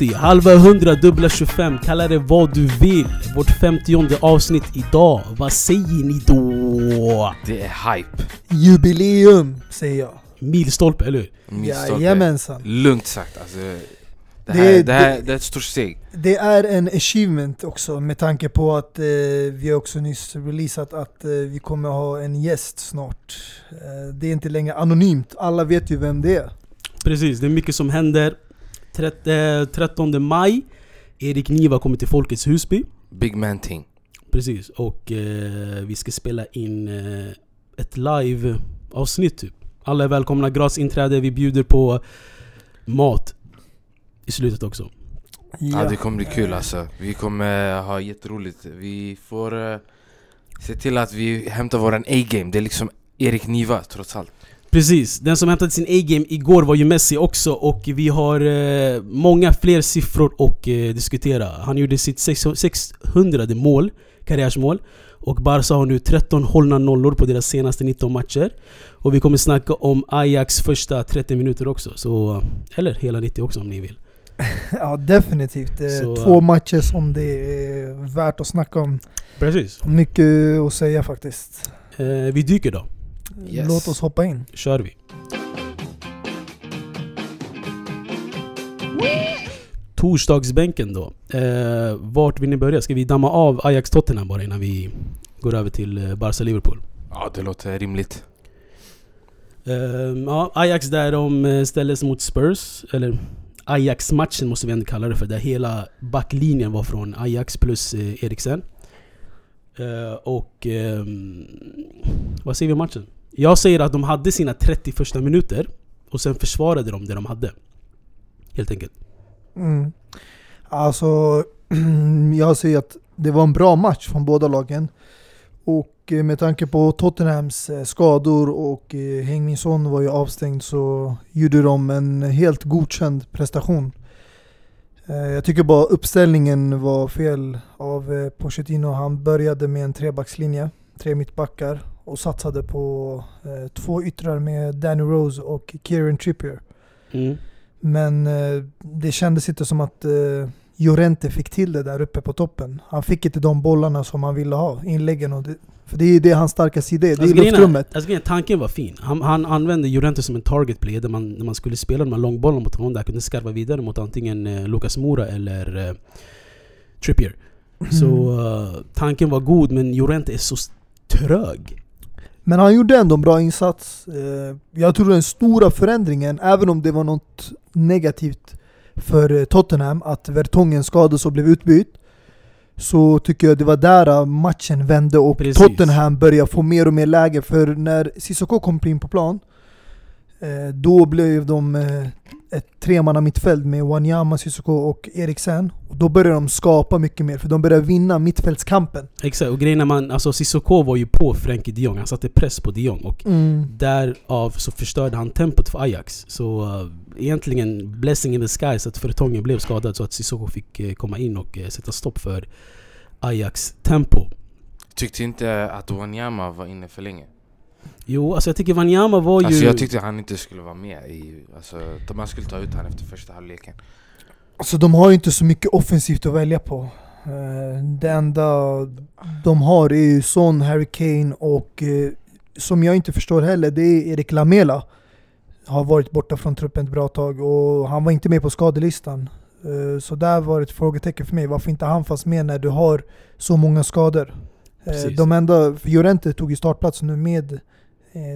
augusti, halva 100, dubbla 25, kalla det vad du vill. Vårt 50 avsnitt idag. Vad säger ni då? Det är hype. Jubileum, säger jag. Milstolpe, eller hur? Milstolpe. Jajamensan. Lugnt sagt alltså. Det här, Det- det, här, det- det är ett stort steg. Det är en achievement också med tanke på att eh, vi har också nyss releasat att eh, vi kommer ha en gäst snart. Eh, det är inte längre anonymt, alla vet ju vem det är. Precis, det är mycket som händer. Tret- eh, 13 maj, Erik Niva kommer till Folkets Husby. Big man thing. Precis, och eh, vi ska spela in eh, ett live-avsnitt typ. Alla är välkomna, gratis inträde, vi bjuder på mat i slutet också. Ja. det kommer bli kul alltså. Vi kommer ha jätteroligt. Vi får eh, se till att vi hämtar våran A-game. Det är liksom Erik Niva trots allt. Precis, den som hämtade sin A-game igår var ju Messi också och vi har eh, många fler siffror att eh, diskutera. Han gjorde sitt 600 mål, karriärsmål. Och Barca har nu 13 hållna nollor på deras senaste 19 matcher. Och vi kommer snacka om Ajax första 30 minuter också. Så, eller hela 90 också om ni vill. Ja, definitivt. Så, två matcher som det är värt att snacka om. Precis. Mycket att säga faktiskt. Eh, vi dyker då. Yes. Låt oss hoppa in. kör vi. Torsdagsbänken då. Eh, vart vill ni börja? Ska vi damma av Ajax-Tottenham bara innan vi går över till eh, Barca-Liverpool? Ja, det låter rimligt. Eh, ja, Ajax där de eh, ställdes mot Spurs, eller Ajax-matchen måste vi ändå kalla det för, där hela backlinjen var från Ajax plus eh, Eriksen. Eh, och... ehm, vad säger vi om matchen? Jag säger att de hade sina 30 första minuter och sen försvarade de det de hade. Helt enkelt. Mm. Alltså, jag säger att det var en bra match från båda lagen. Och eh, med tanke på Tottenhams eh, skador och eh, Hängminsson var ju avstängd så gjorde de en helt godkänd prestation. Jag tycker bara uppställningen var fel av Pochettino. Han började med en trebackslinje, tre mittbackar och satsade på eh, två yttrar med Danny Rose och Kieran Trippier. Mm. Men eh, det kändes inte som att eh, Llorente fick till det där uppe på toppen. Han fick inte de bollarna som han ville ha, inläggen. Och det, för det är ju det hans starka sida är, det Alltså, är- luftrummet. Alltså, grejen tanken var fin. Han, han använde Llorente som en target play där man, när man skulle spela de här långbollarna mot honom där kunde skarva vidare mot antingen eh, Lucas Moura eller eh, Trippier. Så Mm. eh, tanken var god men Llorente är så trög. Men han gjorde ändå en bra insats. Eh, jag tror den stora förändringen, även om det var något negativt för eh, Tottenham, att Vertongen skadades och blev utbytt. Så tycker jag det var där eh, matchen vände och Precis. Tottenham började få mer och mer läge. För när Sissoko kom in på plan, då blev de ett tremanna mittfält med Wanyama, Sissoko och Eriksen. Och då började de skapa mycket mer, för de började vinna mittfältskampen. Exakt, och grejen är man, alltså Sissoko var ju på Frenkie de Jong, han satte press på de Jong och därav så förstörde han tempot för Ajax. Så uh, egentligen blessing in the skies att Fertongen blev skadad så att Sissoko fick eh, komma in och eh, sätta stopp för Ajax tempo. Tyckte inte att Wanyama var inne för länge. Jo, alltså jag tycker Wanyama var ju... Alltså jag tyckte han inte skulle vara med i... Alltså, man skulle ta ut han efter första halvleken. Alltså de har ju inte så mycket offensivt att välja på. Eh, Det enda de har är ju Son, Harry Kane och eh, som jag inte förstår heller, det är Erik Lamela. Har varit borta från truppen ett bra tag och han var inte med på skadelistan. Eh, Så där var ett frågetecken för mig, varför inte han fanns med när du har så många skador. Precis. De enda, Llorente tog ju startplatsen nu med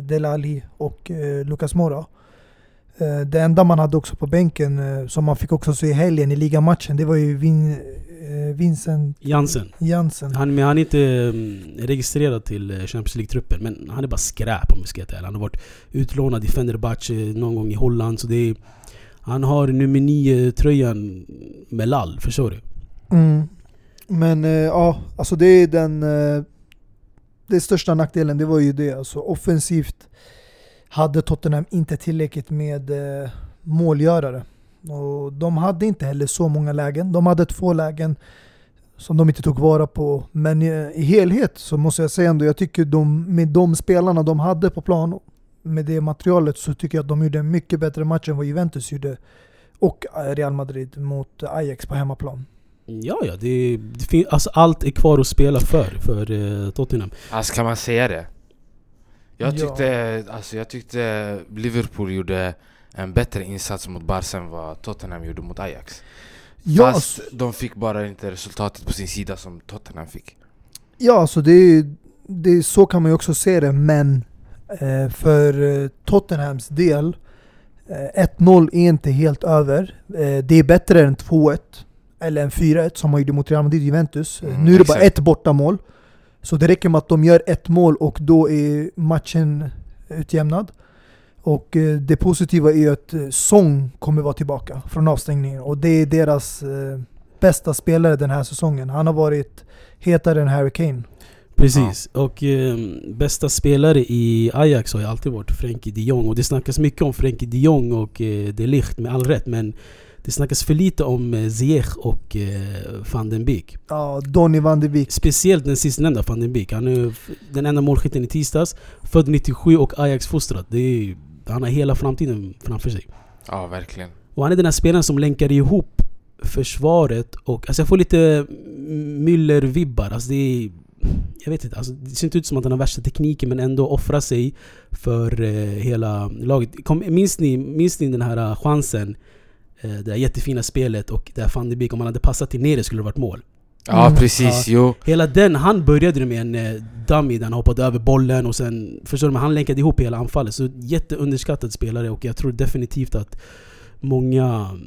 Delali och eh, Lucas Moura. Eh, Det enda man hade också på bänken, eh, som man fick också se i helgen i ligamatchen, det var ju Vin, eh, Vincent Jansen. Jansen. Han, men han är inte mm, registrerad till eh, Champions League-truppen, men han är bara skräp om vi ska. Han har varit utlånad i Fenerbahce någon gång i Holland, så det är, Han har nummer 9-tröjan med lall, förstår du? Mm. Men eh, ja, alltså det är den... Det största nackdelen, det var ju det. Alltså offensivt hade Tottenham inte tillräckligt med eh, målgörare. Och de hade inte heller så många lägen. De hade två lägen som de inte tog vara på. Men i, i helhet så måste jag säga ändå, jag tycker de, med de spelarna de hade på plan, med det materialet, så tycker jag att de gjorde en mycket bättre match än vad Juventus gjorde. och eh, Real Madrid mot Ajax på hemmaplan. Ja, ja. Det, det fin- alltså, allt är kvar att spela för, för eh, Tottenham. Alltså kan man säga det? Jag Ja. tyckte, alltså, jag tyckte Liverpool gjorde en bättre insats mot Barca än vad Tottenham gjorde mot Ajax. Ja, Fast de fick bara inte resultatet på sin sida som Tottenham fick. Ja, så det är, det är, så kan man ju också se det, men eh, för eh, Tottenhams del, eh, 1-0 är inte helt över. Eh, det är bättre än 2-1, eller en 4-1 som man gjorde mot Real Madrid Juventus. Mm, nu är det bara exakt. ett bortamål. Så det räcker med att de gör ett mål och då är matchen utjämnad. Och eh, det positiva är att eh, Song kommer vara tillbaka från avstängningen och det är deras eh, bästa spelare den här säsongen. Han har varit hetare än Harry Kane. Precis. Och eh, bästa spelare i Ajax har ju alltid varit Frenkie de Jong. Och det snackas mycket om Frenkie de Jong och eh, de Ligt med all rätt. Men det snackas för lite om eh, Ziyech och eh, van den Beek. Ja, Donny van de Beek. Speciellt den sistnämnda van den Beek. Han är den enda målskytten i tisdags. Född 97 och Ajax-fostrad. Det är, han har hela framtiden framför sig. Ja, verkligen. Och han är den här spelaren som länkar ihop försvaret och... Alltså jag får lite Müller-vibbar. Alltså det är... Jag vet inte, alltså det ser inte ut som att han har värsta tekniken men ändå offrar sig för eh, hela laget. Kom, minns, ni, minns ni den här chansen? Eh, det här jättefina spelet och där van de Beek, om han hade passat till nere skulle det varit mål. Ja, Mm. precis. Jo. Hela den, han började med en eh, dummy där han hoppade över bollen och sen... Förstår du? Men han länkade ihop hela anfallet. Så jätteunderskattad spelare och jag tror definitivt att många,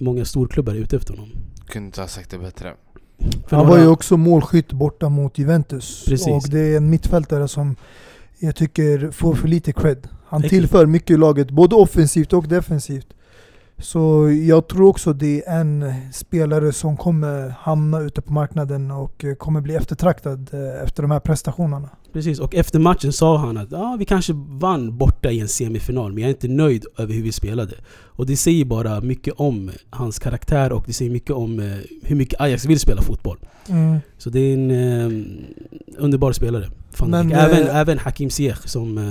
många storklubbar är ute efter honom. Kunde inte ha sagt det bättre. För Han några- var ju också målskytt borta mot Juventus. Precis. Och det är en mittfältare som jag tycker får för lite cred. Han Exakt. tillför mycket i laget, både offensivt och defensivt. Så jag tror också det är en spelare som kommer hamna ute på marknaden och eh, kommer bli eftertraktad eh, efter de här prestationerna. Precis, och efter matchen sa han att ah, vi kanske vann borta i en semifinal men jag är inte nöjd över hur vi spelade. Och det säger bara mycket om hans karaktär och det säger mycket om eh, hur mycket Ajax vill spela fotboll. Så det är en eh, underbar spelare. Fan, Men, även, eh, även Hakim Ziyech som eh,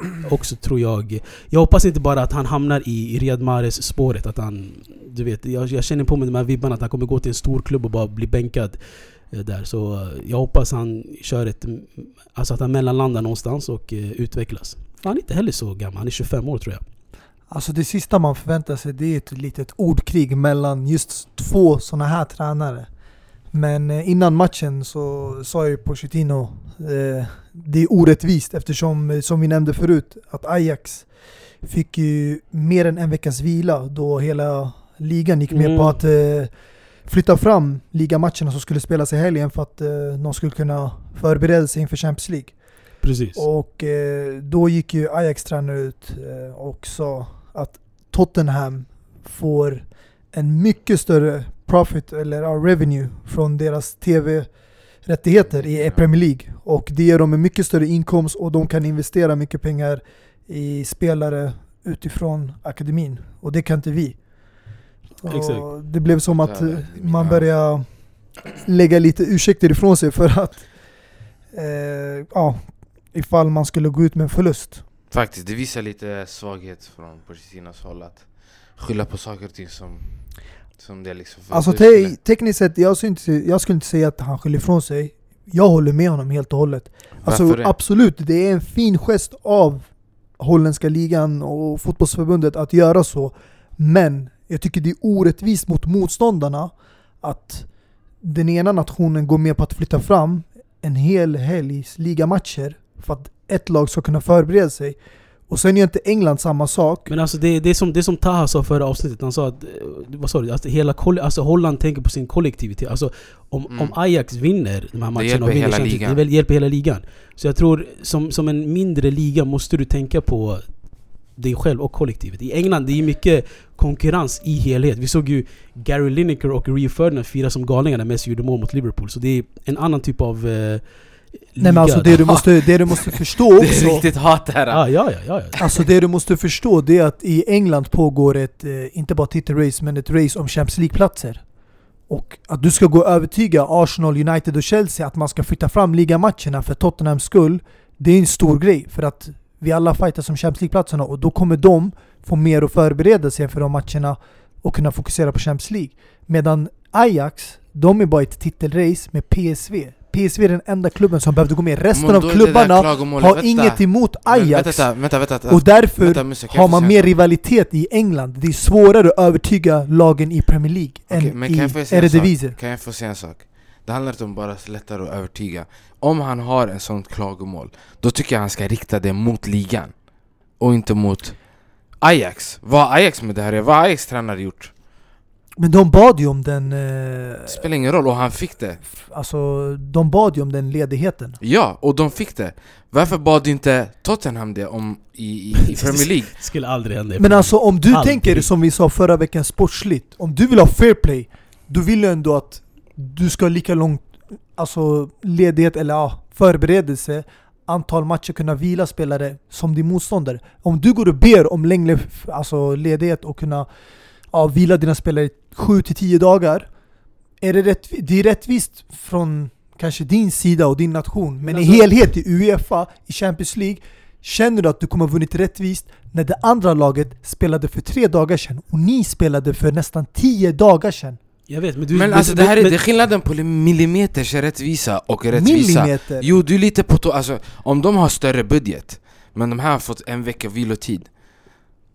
också tror jag... Jag hoppas inte bara att han hamnar i, Riyad Mahrez spåret. Att han... Du vet, jag, jag känner på mig de här vibbarna att han kommer gå till en stor klubb och bara bli bänkad eh, där. Så eh, jag hoppas han kör ett... Mm, alltså att han mellanlandar någonstans och eh, utvecklas. Han är inte heller så gammal, han är 25 år tror jag. Alltså det sista man förväntar sig det är ett litet ordkrig mellan just två sådana här tränare. Men innan matchen så sa ju Pochettino eh, det är orättvist eftersom, eh, som vi nämnde förut, att Ajax fick ju mer än en veckas vila då hela ligan gick med Mm. på att eh, flytta fram ligamatcherna som skulle spelas i helgen för att eh, de skulle kunna förbereda sig inför Champions League. Precis. Och eh, då gick ju Ajax tränare ut eh, och sa att Tottenham får en mycket större profit eller ja, revenue från deras TV-rättigheter i. Premier League. Och det ger dem en mycket större inkomst och de kan investera mycket pengar i spelare utifrån akademin. Och det kan inte vi. Exakt. Och det blev som att eh, man ja. började lägga lite ursäkter ifrån sig för att eh, ja, ifall man skulle gå ut med en förlust. Faktiskt, det visar lite svaghet från Pochettinos håll att skylla på saker och ting som, som det liksom... Alltså te tekniskt sett, jag skulle, inte, jag skulle inte säga att han skyller ifrån sig. Jag håller med honom helt och hållet. Alltså Varför det? absolut, det är en fin gest av holländska ligan och fotbollsförbundet att göra så. Men jag tycker det är orättvist mot motståndarna att den ena nationen går med på att flytta fram en hel helgs ligamatcher för att ett lag ska kunna förbereda sig. Och sen gör inte England samma sak. Men alltså det, det, är som, det är som Taha sa förra avsnittet, han sa att... eh, Vad sa du? Alltså, hela alltså Holland tänker på sin kollektivitet. Alltså om, Mm. om Ajax vinner de här matcherna hjälper och vinner hela Champions det väl hjälper hela ligan. Så jag tror, som, som en mindre liga måste du tänka på dig själv och kollektivet. I England det är mycket konkurrens i helhet. Vi såg ju Gary Lineker och Rio Ferdinand fira som galningar när Messi gjorde mål mot Liverpool. Så det är en annan typ av eh, Nej men alltså det du måste, det du måste förstå Det är också riktigt hat här! Ah, ja, ja, ja, ja. Alltså det du måste förstå det är att i England pågår ett, eh, inte bara titelrace, men ett race om Champions League-platser. Och att du ska gå och övertyga Arsenal, United och Chelsea att man ska flytta fram ligamatcherna för Tottenhams skull, det är en stor grej. För att vi alla fightar som Champions League-platserna och då kommer de få mer att förbereda sig för de matcherna och kunna fokusera på Champions League. Medan Ajax, de är bara i ett titelrace med PSV. PSV är den enda klubben som behövde gå med. Resten Men av klubbarna har vänta. inget emot Men Ajax. Vänta, vänta, vänta, Och därför jag har man mer rivalitet i England. Det är svårare att övertyga lagen i Premier League Okej, än men kan jag få i? Eredivisie. Kan jag få säga en sak? Det handlar inte om bara lättare att övertyga Om han har en sånt klagomål Då tycker jag han ska rikta det mot ligan Och inte mot Ajax Vad har Ajax med det här? Vad har Ajax tränare gjort? Men de bad ju om den... Eh, Det spelar ingen roll, och han fick det alltså, de bad ju om den ledigheten. Ja, och de fick det Varför bad inte Tottenham det om i, i, i Premier League? Det skulle aldrig hända Men alltså om du Aldrig. tänker som vi sa förra veckan sportsligt, om du vill ha fair play, då vill du ändå att du ska ha lika långt alltså, ledighet eller ja, förberedelse, antal matcher kunna vila spelare som din motståndare. Om du går och ber om längre alltså, ledighet och kunna ja, vila dina spelare i 7-10 dagar, är det, rätt, det är rättvist från kanske din sida och din nation, men, Men i alltså- helhet i Uefa, i Champions League, Känner du att du kommer ha vunnit rättvist när det andra laget spelade för tre dagar sedan och ni spelade för nästan tio dagar sedan? Jag vet, men du... Men alltså det här är, men- det är skillnaden på millimeters rättvisa och rättvisa Millimeter! Jo, du är lite på to- alltså, om de har större budget Men de här har fått en vecka vilotid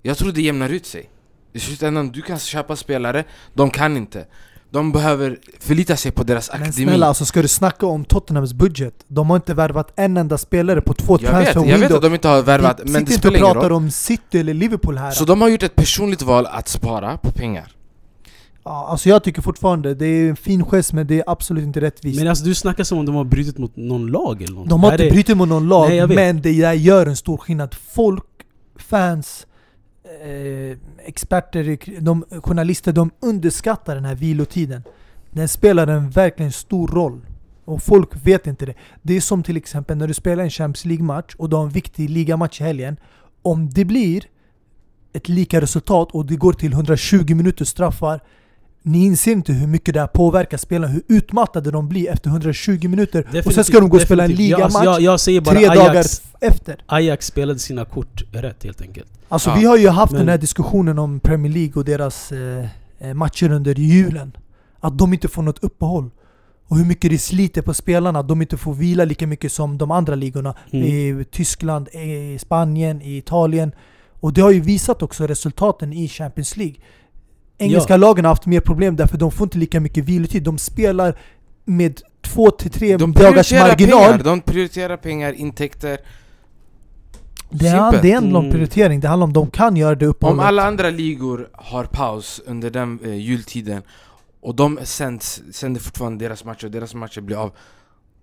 Jag tror det jämnar ut sig I slutändan, du kan köpa spelare, de kan inte De behöver förlita sig på deras Men akademi snälla, alltså ska du snacka om Tottenhams budget? De har inte värvat en enda spelare på två jag, transfer vet, jag vet window. att de inte har värvat, Vi men det spelar ingen pratar roll om City eller Liverpool här. Så de har gjort ett personligt val att spara på pengar ja, alltså jag tycker fortfarande, det är en fin gest men det är absolut inte rättvist. Men alltså du snackar som om de har brutit mot någon lag eller något. de har inte brutit mot någon lag, Nej, men det där gör en stor skillnad. Folk, fans, eh, experter, de, journalister, de underskattar den här vilotiden. Den spelar en verkligen stor roll. Och folk vet inte det. Det är som till exempel när du spelar en Champions League-match och du har en viktig ligamatch i helgen. Om det blir ett lika resultat och det går till 120 minuter straffar ni inser inte hur mycket det här påverkar spelarna, hur utmattade de blir efter 120 minuter och sen ska de gå och spela en definitivt. Ligamatch alltså, jag, jag säger bara tre Ajax, dagar efter. Ajax spelade sina kort rätt helt enkelt. Alltså Ja. vi har ju haft Men- den här diskussionen om Premier League och deras eh, eh, matcher under julen. Att de inte får något uppehåll. Och hur mycket det sliter på spelarna, att de inte får vila lika mycket som de andra ligorna. Mm. I Tyskland, i Spanien, i Italien. Och det har ju visat också resultaten i Champions League. Engelska lagen har haft mer problem därför de får inte lika mycket vilotid. De spelar med två till tre De dagars marginal. pengar, de prioriterar pengar, intäkter Det är, det ändå en Mm. prioritering, det handlar om de kan göra det Om uppehållet. alla andra ligor har paus under den eh, jultiden och de sänds, sänder fortfarande deras matcher och deras matcher blir av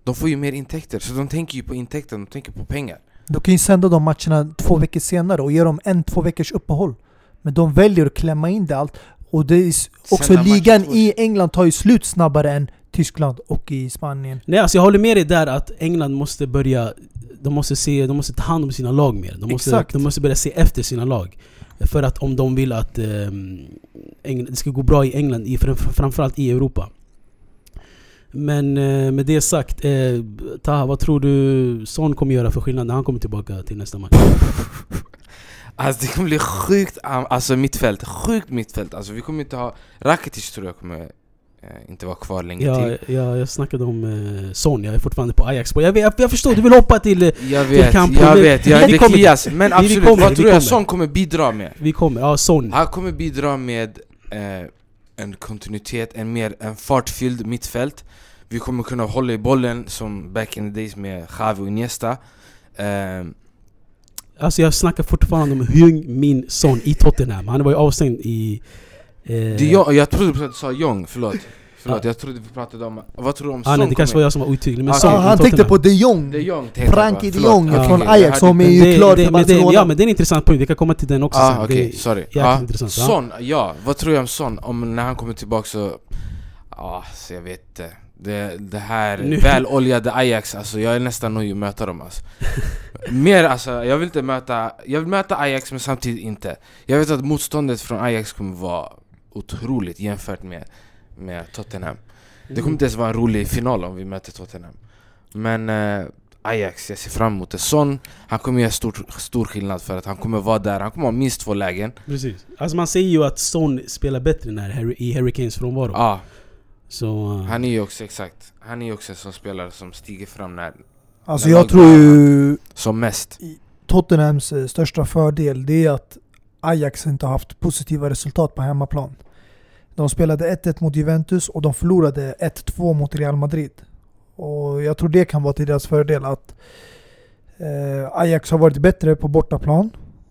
De får ju mer intäkter, så de tänker ju på intäkter, de tänker på pengar De kan ju sända de matcherna två veckor senare och ge dem en, två veckors uppehåll. Men de väljer att klämma in det allt. Och det är också ligan i England tar ju slut snabbare än Tyskland och i Spanien. Nej alltså jag håller med dig där att England måste börja De måste se, de måste ta hand om sina lag mer. De måste, Exakt. de måste börja se efter sina lag. För att om de vill att England, det ska gå bra i England, i, fram- framförallt i Europa. Men eh, med det sagt, eh, Taha vad tror du Son kommer göra för skillnad när han kommer tillbaka till nästa match? Alltså det kommer bli sjukt, alltså mittfält, sjukt mittfält. Alltså vi kommer inte ha, Rakitic tror jag kommer eh, inte vara kvar länge Jag, till. jag, jag snackade om eh, Son, jag är fortfarande på Ajax. Jag, vet, jag förstår, du vill hoppa till... Eh, Jag vet, kan jag problem- vet, jag, Vi det kommer- klias Men vi- vi absolut, kommer, vad tror jag kommer. Son kommer bidra med? vi kommer, ja Son. Han kommer bidra med eh, en kontinuitet, en mer en fartfylld mittfält. Vi kommer kunna hålla i bollen som back in the days med Xavi och Iniesta. Eh, Alltså jag snackar fortfarande om Hyung Min Son i Tottenham. Han var ju avstängd i... Eh, det är jag, jag trodde du sa Jong, förlåt Förlåt, Ja. jag trodde vi pratade om... Vad tror du om ah, Son nej, det kanske var jag som var otydlig. Men Ah, Son i han tänkte på de Jong! Det är Jong Frankie de. Jong Ja, från okej, Ajax som är ju det, klar det, för det, Barcelona. Ja men det är en intressant point, vi kan komma till den också Ah, okej, Det- sorry. Ah, intressant. Son, ja. Vad tror jag om Son? Om när han kommer tillbaka så... Ja, så jag vet inte. Det, det här Nu- väloljade Ajax, alltså jag är nästan nöjd att möta dem alltså. Mer alltså, jag vill inte möta... Jag vill möta Ajax men samtidigt inte. Jag vet att motståndet från Ajax kommer vara otroligt jämfört med, med Tottenham. Det kommer inte ens vara en rolig final om vi möter Tottenham. Men... Eh, Ajax, jag ser fram emot det. Son, han kommer göra stor, stor skillnad för att han kommer vara där, han kommer ha minst två lägen. Precis. Alltså man säger ju att Son spelar bättre när Harry, i Harry Kanes frånvaro. Ja, Så... uh, han är ju också exakt, han är ju också en sån spelare som stiger fram när, Alltså Men jag tror ju som mest. Tottenhams eh, största fördel det är att Ajax inte har haft positiva resultat på hemmaplan. De spelade 1-1 mot Juventus och de förlorade 1-2 mot Real Madrid. Och jag tror det kan vara till deras fördel att eh, Ajax har varit bättre på bortaplan.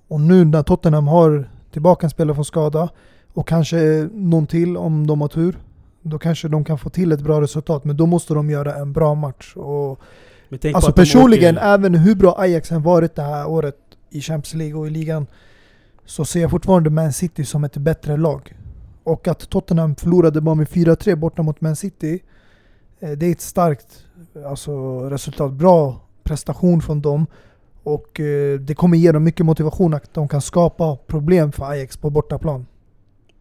Och nu när Tottenham har tillbaka en spelare från skada och kanske någon till om de har tur. Då kanske de kan få till ett bra resultat. Men då måste de göra en bra match. Och men tänk på Alltså personligen, åker- även hur bra Ajax än varit det här året i Champions League och i ligan så ser jag fortfarande Man City som ett bättre lag. Och att Tottenham förlorade bara med 4-3 borta mot Man City eh, det är ett starkt alltså, resultat. Bra prestation från dem. Och eh, det kommer ge dem mycket motivation att de kan skapa problem för Ajax på bortaplan.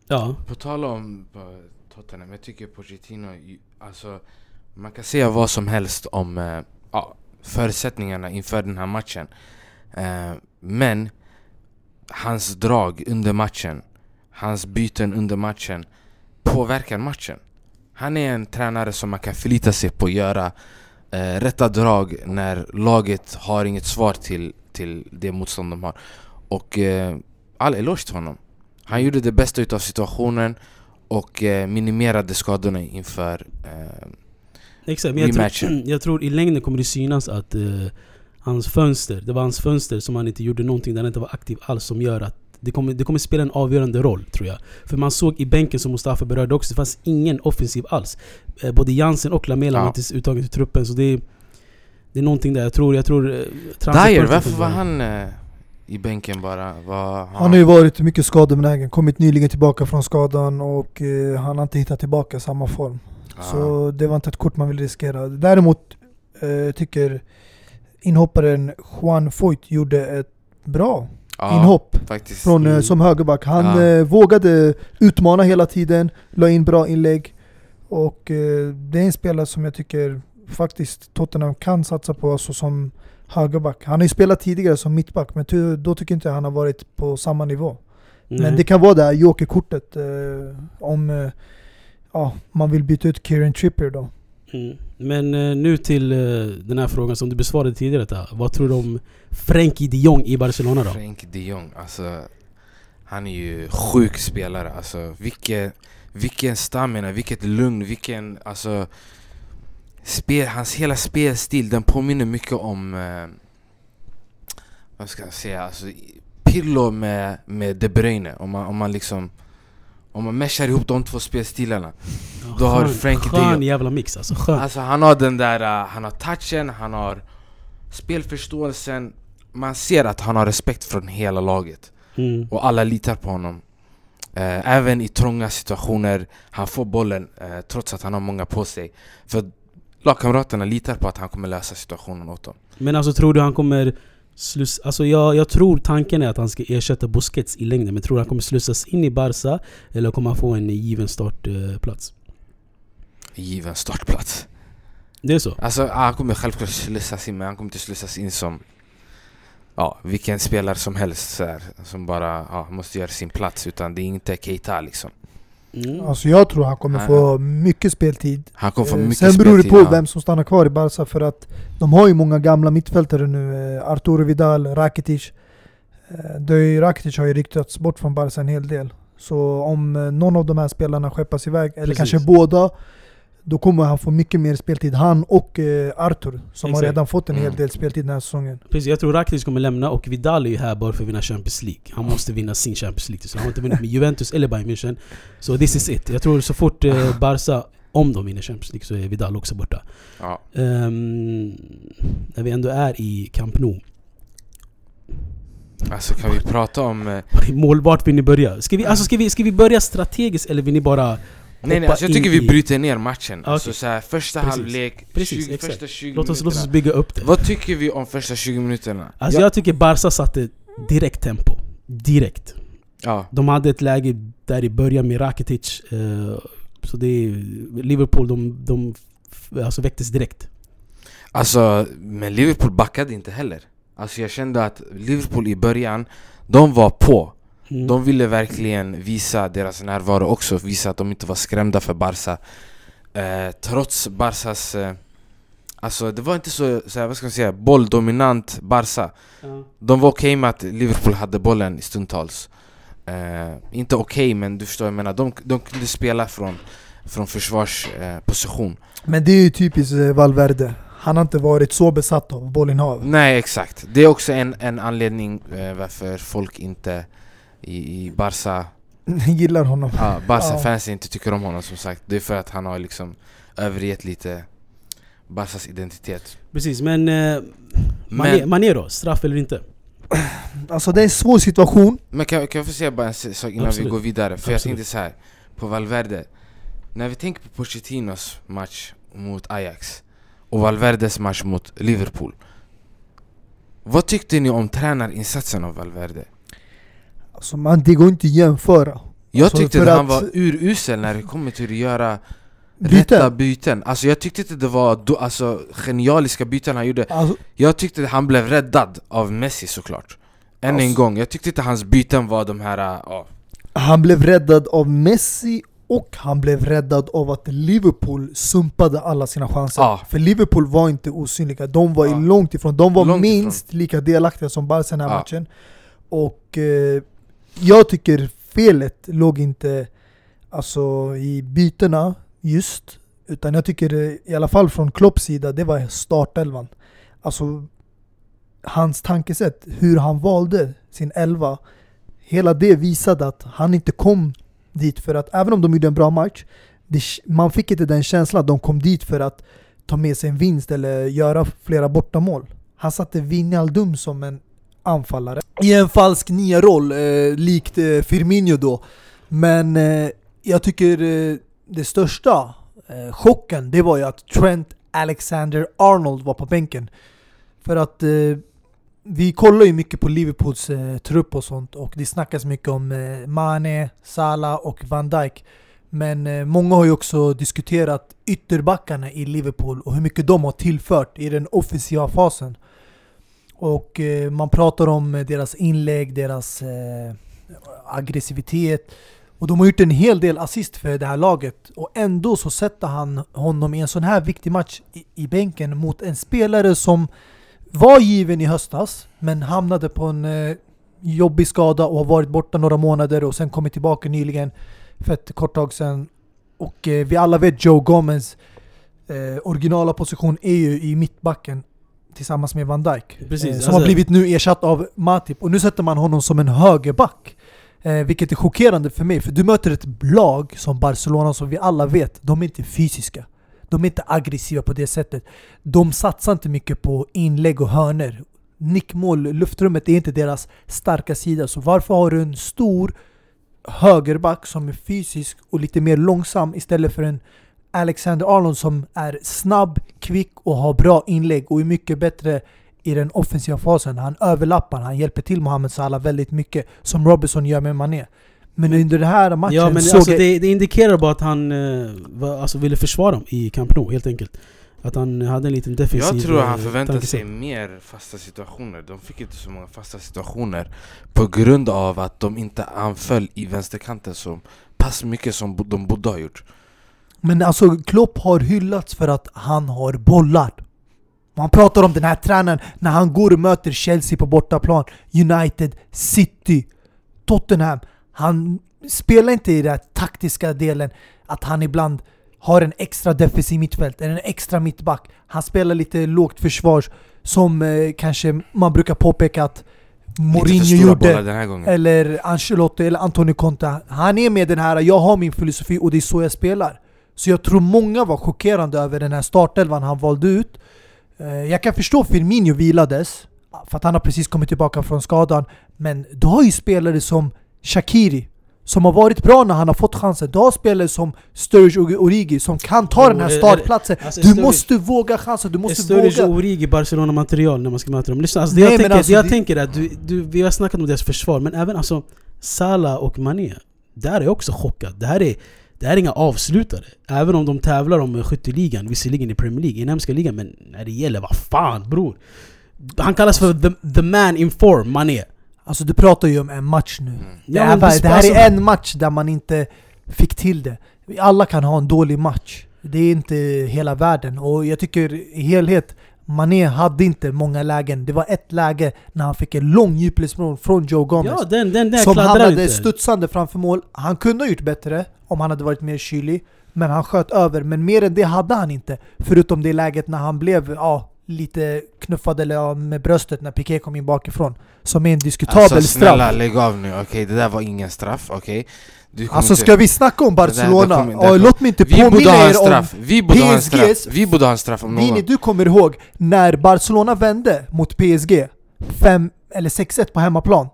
Ja, På tal om eh, Tottenham, jag tycker Pochettino, alltså man kan säga vad som helst om eh, ja, förutsättningarna inför den här matchen. Eh, men hans drag under matchen, hans byten under matchen påverkar matchen. Han är en tränare som man kan förlita sig på att göra eh, rätta drag när laget har inget svar till, till det motstånd de har. Och eh, all eloge till honom. Han gjorde det bästa utav situationen och eh, minimerade skadorna inför... Eh, exakt. Men jag tror, jag tror i längden kommer det synas att eh, hans fönster, det var hans fönster som han inte gjorde någonting där han inte var aktiv alls som gör att det kommer, det kommer spela en avgörande roll tror jag. För man såg i bänken som Mustafa berörde också, det fanns ingen offensiv alls. Eh, både Jansen och Lamela Ja. var inte uttagen till truppen så det är, det är någonting där. Jag tror... Jag tror eh, Dyer, varför var han eh, i bänken bara? Var, Han har ju varit mycket skadebenägen, kommit nyligen tillbaka från skadan och eh, han har inte hittat tillbaka samma form. Ja. Så det var inte ett kort man vill riskera. Däremot eh, tycker inhopparen Juan Foyt gjorde ett bra ja, inhopp Faktiskt. från, eh, som högerback. Han Ja. eh, vågade utmana hela tiden, la in bra inlägg. Och eh, det är en spelare som jag tycker faktiskt Tottenham kan satsa på alltså som högerback. Han har ju spelat tidigare som mittback men ty- då tycker inte jag han har varit på samma nivå. Nej. Men det kan vara det här jokerkortet eh, om eh, ja, man vill byta ut Kieran Trippier då. Mm. Men eh, nu till eh, den här frågan som du besvarade tidigare. Ta. Vad tror du om Frenkie de Jong i Barcelona då? Frank de Jong, alltså Han är ju sjuk spelare, alltså vilken, vilken stamina, vilket lugn, vilken alltså spel, Hans hela spelstil, den påminner mycket om eh, Vad ska jag säga, alltså Pirlo med, med De Bruyne om man, om man liksom Om man meshar ihop de två spelstilarna Ja, Då har de Skön jävla mix alltså. Skön. Alltså han har den där, uh, han har touchen, han har spelförståelsen Man ser att han har respekt från hela laget Mm. och alla litar på honom Eh, Även i trånga situationer, han får bollen eh, trots att han har många på sig För lagkamraterna litar på att han kommer lösa situationen åt dem Men alltså tror du han kommer sluss, Alltså jag, jag tror tanken är att han ska ersätta Busquets i längden. Men tror du han kommer slussas in i Barca? Eller kommer han få en given startplats? Given startplats Det är så? Alltså han kommer självklart slussas in men han kommer inte slussas in som Ja, vilken spelare som helst så här, Som bara ja, måste göra sin plats Utan det är inte Keita liksom Mm. Alltså jag tror han kommer få mycket speltid. Han kommer få Eh, mycket Sen beror det på ja. vem som stannar kvar i Barca för att de har ju många gamla mittfältare nu. Eh, Arturo Vidal, Rakitic. Eh, ju- Rakitic har ju ryktats bort från Barca en hel del. Så om någon av de här spelarna skeppas iväg, eller Precis. kanske båda, då kommer han få mycket mer speltid. Han och eh, Artur, som har Exakt. redan fått en hel Mm. del speltid den här säsongen. Precis, jag tror Rakitic kommer lämna och Vidal är ju här bara för att vinna Champions League. Han måste vinna sin Champions League. Så han har inte vunnit med Juventus eller Bayern München. Så this is it. Jag tror så fort eh, Barca, om de vinner Champions League, så är Vidal också borta. ja. Ehm, när vi ändå är i Camp Nou. Alltså kan vi prata om eh, Mål, vart vill ni börja? Ska vi, alltså, ska, vi, ska vi börja strategiskt eller vill ni bara... Nej nej, alltså jag tycker vi bryter ner matchen. Okej. Alltså så här, första Precis. halvlek, Precis, 20, exakt. första 20 Låt oss, låt oss bygga upp det. Vad tycker vi om första 20 minuterna? Alltså ja, jag tycker Barca satte direkt tempo. Direkt. ja. De hade ett läge där i början med Rakitic. Eh, så det är, Liverpool, de, de alltså väcktes direkt. Alltså, men Liverpool backade inte heller. Alltså jag kände att Liverpool i början, de var på. Mm. De ville verkligen visa deras närvaro också, visa att de inte var skrämda för Barca. Eh, trots Barcas... Eh, alltså det var inte så, så här, vad ska man säga, bolldominant Barca. Ja. De var okej med att Liverpool hade bollen i stundtals. Eh, inte okej, men du förstår vad jag menar. De, de kunde spela från, från försvarsposition. Eh, position. Men det är ju typiskt eh, Valverde. Han har inte varit så besatt av bollinnehav. Nej, exakt. Det är också en, en anledning eh, varför folk inte i, i Barca, Gillar honom. ja, Barca Ja. fans inte tycker om honom som sagt. Det är för att han har liksom övergett lite Barcas identitet. Precis, men... Eh, Mané, Men, Mané då? Straff eller inte? Alltså det är en svår situation. men kan, kan jag få säga bara en sak innan Absolut. vi går vidare? För jag Absolut. tänkte så här på Valverde. När vi tänker på Pochettinos match mot Ajax och Valverdes match mot Liverpool. Vad tyckte ni om tränarinsatsen av Valverde? Alltså man, det går inte att jämföra. Jag Alltså, tyckte att han var urusel när det kommer till att göra Byten. rätta byten Alltså jag tyckte inte det var alltså, genialiska byten han gjorde Alltså, Jag tyckte att han blev räddad av Messi såklart Än en Alltså- gång, jag tyckte inte hans byten var de här... ja. han blev räddad av Messi och han blev räddad av att Liverpool sumpade alla sina chanser. Ja. För Liverpool var inte osynliga, de var ju långt ifrån. De var Långt minst lika delaktiga som Barca i den här Ja. matchen. Och eh, jag tycker felet låg inte alltså, i bytena just, utan jag tycker eh, i alla fall från Klopps sida, det var startelvan. Alltså hans tankesätt, hur han valde sin elva, hela det visade att han inte kom dit för att, även om de gjorde en bra match, det, man fick inte den känslan att de kom dit för att ta med sig en vinst eller göra flera bortamål. Han satte Wijnaldum som en anfallare i en falsk nia-roll, eh, likt eh, Firmino då. Men eh, jag tycker eh, det största eh, chocken, det var ju att Trent Alexander-Arnold var på bänken. För att eh, vi kollar ju mycket på Liverpools eh, trupp och sånt och det snackas mycket om eh, Mane, Salah och Van Dijk. Men eh, många har ju också diskuterat ytterbackarna i Liverpool och hur mycket de har tillfört i den offensiva fasen. Och eh, man pratar om eh, deras inlägg, deras eh, aggressivitet. Och de har gjort en hel del assist för det här laget. Och ändå så sätter han honom i en sån här viktig match i, i bänken mot en spelare som var given i höstas, men hamnade på en eh, jobbig skada och har varit borta några månader och sen kommit tillbaka nyligen för ett kort tag sedan. Och eh, vi alla vet Joe Gomez eh, originala position är ju i mittbacken tillsammans med Van Dijk. Precis, eh, som alltså- har blivit nu ersatt av Matip. Och nu sätter man honom som en högerback. Eh, vilket är chockerande för mig, för du möter ett lag som Barcelona som vi alla vet, de är inte fysiska. De är inte aggressiva på det sättet. De satsar inte mycket på inlägg och hörner. Nickmål, luftrummet är inte deras starka sida. Så varför har du en stor högerback som är fysisk och lite mer långsam istället för en Alexander Arnold som är snabb, kvick och har bra inlägg och är mycket bättre i den offensiva fasen. Han överlappar, han hjälper till Mohamed Salah väldigt mycket som Robinson gör med Mané. Men under den här matchen Ja men såg alltså, det, det indikerar bara att han eh, var, alltså, ville försvara dem i Camp Nou helt enkelt. Att han hade en liten defensiv Jag tror han eh, förväntade sig mer fasta situationer De fick inte så många fasta situationer På grund av att de inte anföll i vänsterkanten så pass mycket som de borde ha gjort Men alltså Klopp har hyllats för att han har bollar. Man pratar om den här tränaren när han går och möter Chelsea på bortaplan, United, City, Tottenham. Han spelar inte i den här taktiska delen att han ibland har en extra defensiv mittfält, eller en extra mittback. Han spelar lite lågt försvars som eh, kanske man brukar påpeka att Mourinho gjorde. Eller Ancelotti eller Antonio Conte. Han är med den här, jag har min filosofi och det är så jag spelar. Så jag tror många var chockerande över den här startelvan han valde ut. Eh, Jag kan förstå Firmino vilades, för att han har precis kommit tillbaka från skadan. Men du har ju spelare som Shakiri, som har varit bra när han har fått chansen. Du har spelare som Sturridge och Origi som kan ta Jo, den här är- är- startplatsen. alltså, Du måste våga chansen, du måste Sturridge och våga. Origi Barcelona-material när man ska möta dem. Lyssna, alltså, det Nej, jag, tänker, alltså det jag tänker är att du, du, vi har snackat om deras försvar, men även alltså Salah och Mané. Där är jag också chockad. Det här är Det här är inga avslutare. Även om de tävlar om skytteligan, visserligen i Premier League, inhemska ligan, men när det gäller, vad fan bror? Han kallas för the, the man in form, Mané. Alltså du pratar ju om en match nu. Mm. Det, Ja, är, men bara- det- det här alltså- är en match där man inte fick till det. Alla kan ha en dålig match. Det är inte hela världen. Och jag tycker i helhet, Mané hade inte många lägen. Det var ett läge när han fick en lång djupledsmål från Joe Gomez. Ja, den, den där som hamnade inte. studsande framför mål. Han kunde ha gjort bättre om han hade varit mer kylig. Men han sköt över. Men mer än det hade han inte. Förutom det läget när han blev ja, lite knuffad eller, ja, med bröstet när Piqué kom in bakifrån. Som är en diskutabel Alltså snälla straff. lägg av nu, okej det där var ingen straff, okej? Kommer Alltså inte- ska vi snacka om Det där- Barcelona? kommer- det Ja, kommer- låt mig inte Vi påminna er om... vi borde ha en straff, PSGs vi borde ha en straff om Vini, någon du kommer ihåg när Barcelona vände mot PSG 5 eller 6-1 på hemmaplan.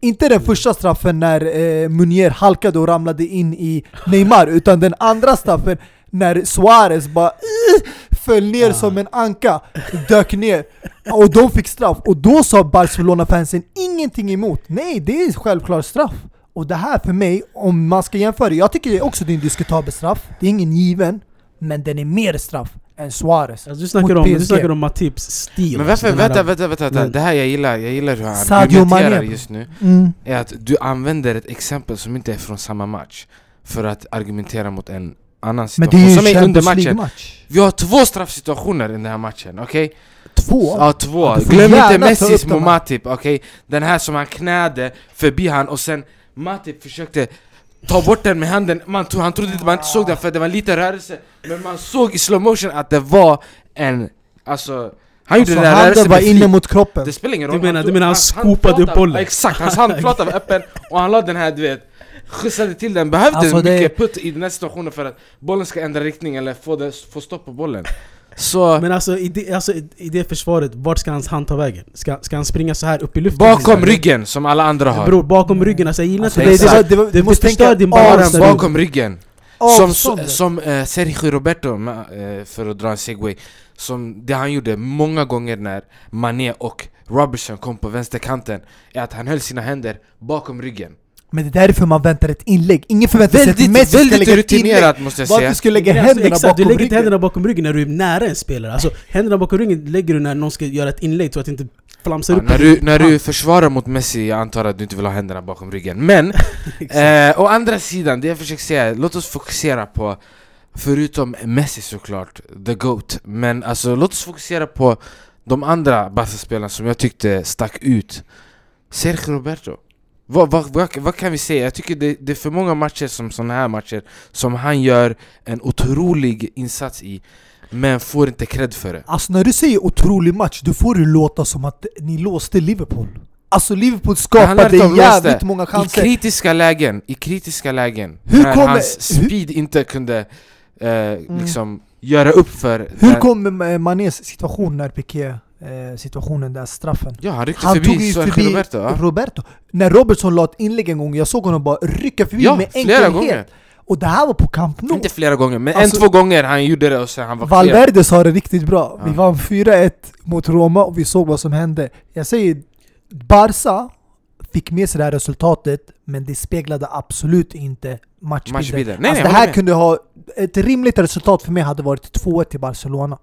Inte den första straffen när eh, Munier halkade och ramlade in i Neymar, utan den andra straffen när Suarez bara "Ih", föll ner Ah. som en anka, dök ner. Och de fick straff. Och då sa Barcelona-fansen ingenting emot. Nej, det är självklart straff. Och det här för mig, om man ska jämföra, jag tycker det också det är en diskutabel straff. Det är ingen given, men den är mer straff än Suarez. Alltså, du, snackar om, du snackar om Matips stil. Men varför, vänta, vänta, vänta, vänta. Men- det här jag gillar, jag gillar hur han Sadio argumenterar just nu Mm. Är att du använder ett exempel som inte är från samma match För att argumentera mot en annan Men situation det är ju som är under matchen League-match. Vi har två straffsituationer i den här matchen, okej? Två? Ja, två. Ja, får Glöm inte Messis upp de mot här. Matip, okej? Den här som han knäde förbi han och sen Matip försökte ta bort den med handen, man han trodde inte man inte såg den för det var en liten rörelse. Men man såg i slow motion att det var en, alltså Han gjorde Alltså, den där handen rörelsen var inne mot kroppen. Det spelar ingen Du roll. menar- han du menar han hans skopade upp bollen? Exakt, hans handflata var öppen och han la den här du vet Skjutsade till den, behövde Alltså, det- mycket putt i den här situationen för att bollen ska ändra riktning eller få, det, få stopp på bollen Så Men alltså i, det, alltså i- det försvaret, vart ska hans hand ta vägen? Ska, ska han springa så här upp i luften? bakom ryggen som alla andra har. Bror, bakom ryggen, alltså jag gillar Alltså, inte det, det, det, Det- det måste förstör din Bara balans där bakom ryggen. Som, Avståndet. som eh, Sergio Roberto, eh, för att dra en segway. Som det han gjorde många gånger när Mané och Robertson kom på vänsterkanten Är att han höll sina händer bakom ryggen Men det är därför man väntar ett inlägg. Ingen förväntar sig att Väldigt, Messi ska lägga ett inlägg. rutinerat måste jag säga du skulle lägga Alltså, händerna exakt, du bakom lägger inte ryggen. händerna bakom ryggen när du är nära en spelare. Alltså, händerna bakom ryggen lägger du när någon ska göra ett inlägg så att det inte flamsar ja, upp. när, du, när du försvarar mot Messi, jag antar att du inte vill ha händerna bakom ryggen Men, Exakt. eh, å andra sidan, det jag försöker säga, låt oss fokusera på Förutom Messi såklart, the GOAT Men alltså låt oss fokusera på de andra Barca-spelarna som jag tyckte stack ut Sergio Roberto vad, vad, vad, vad kan vi säga? Jag tycker det, det är för många matcher som såna här matcher Som han gör en otrolig insats i Men får inte cred för det Alltså när du säger otrolig match, då får det låta som att ni låste Liverpool. Alltså Liverpool skapade jävligt låste. många I chanser. kritiska lägen, i kritiska lägen Hur När kommer- hans hur- speed inte kunde eh, liksom göra upp för Hur den- kom eh, Manés situation när Piqué, situationen där straffen? Ja han ryckte Han tog förbi ju Sergio förbi Roberto ja. Roberto. När Robertson la ett inlägg en gång, jag såg honom bara rycka förbi ja, med flera enkelhet. gånger Och det här var på Camp Nou. Inte flera gånger, men Alltså- en, två gånger han gjorde det och sen han var clear Valverde sa det riktigt bra. Vi vann 4-1 mot Roma och vi såg vad som hände. Jag säger, Barca fick med sig det här resultatet, men det speglade absolut inte matchbilden. Matchbilden. Nej, alltså nej, det här kunde ha... Ett rimligt resultat för mig hade varit 2-1 till Barcelona.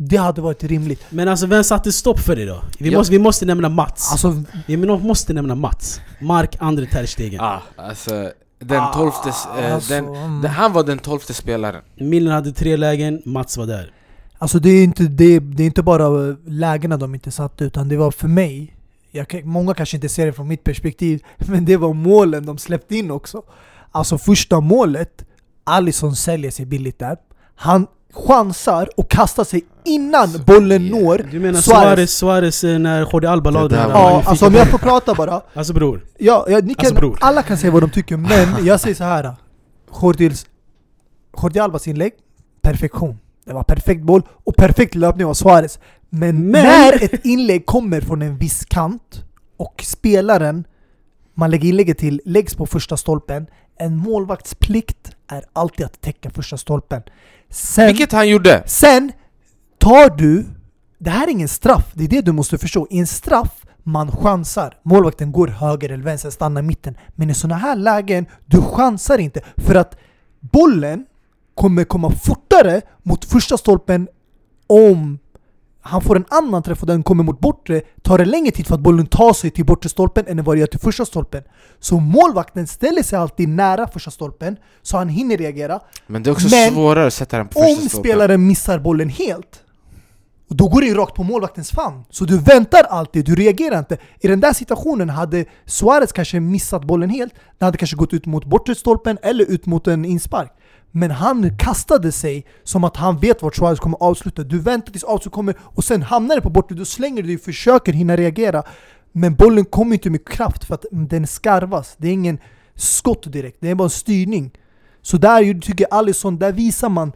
Det hade varit rimligt. Men alltså vem satte stopp för det då? Vi, Ja. måste, vi måste nämna Mats. Alltså, vi måste nämna Mats. Mark Andre Ter Stegen. ah, alltså, den tolfte, eh, alltså, den, mm. den, han var den tolfte spelaren Millen hade tre lägen, Mats var där. Alltså det är inte, det, det är inte bara lägena de inte satte, utan det var för mig jag, Många kanske inte ser det från mitt perspektiv, men det var målen de släppte in också. Alltså första målet, Alisson säljer sig billigt där. Han chansar och kastar sig innan Så bollen jävla- når Du menar Suarez. Suarez, eh, när Jordi Alba la Det den Ja, alltså om jag får prata bara. Alltså bror. Ja, ja, ni kan, Alltså, bror. alla kan säga vad de tycker, men jag säger så här. Jordils, Jordi Albas inlägg, perfektion. Det var perfekt boll och perfekt löpning av Suarez. Men, Men- när ett inlägg kommer från en viss kant och spelaren man lägger inlägget till läggs på första stolpen, en målvakts plikt är alltid att täcka första stolpen. Sen, Vilket han gjorde! sen tar du... Det här är ingen straff, det är det du måste förstå. I en straff, man chansar. Målvakten går höger eller vänster, stannar i mitten. Men i sådana här lägen, du chansar inte. För att bollen kommer komma fortare mot första stolpen om han får en annan träff och den kommer mot bortre, tar det längre tid för att bollen tar sig till bortre stolpen än vad det gör till första stolpen. Så målvakten ställer sig alltid nära första stolpen, så han hinner reagera. Men det är också Men svårare att sätta den på första Om stolpen. spelaren missar bollen helt, då går det ju rakt på målvaktens famn. Så du väntar alltid, du reagerar inte. I den där situationen hade Suarez kanske missat bollen helt, den hade kanske gått ut mot bortre stolpen eller ut mot en inspark. Men han kastade sig som att han vet vart Suarez kommer avsluta. Du väntar tills avslut kommer och sen hamnar det på bortre, då slänger du dig och försöker hinna reagera. Men bollen kommer inte med kraft för att den skarvas. Det är ingen skott direkt, det är bara en styrning. Så där tycker jag Alisson, där visar man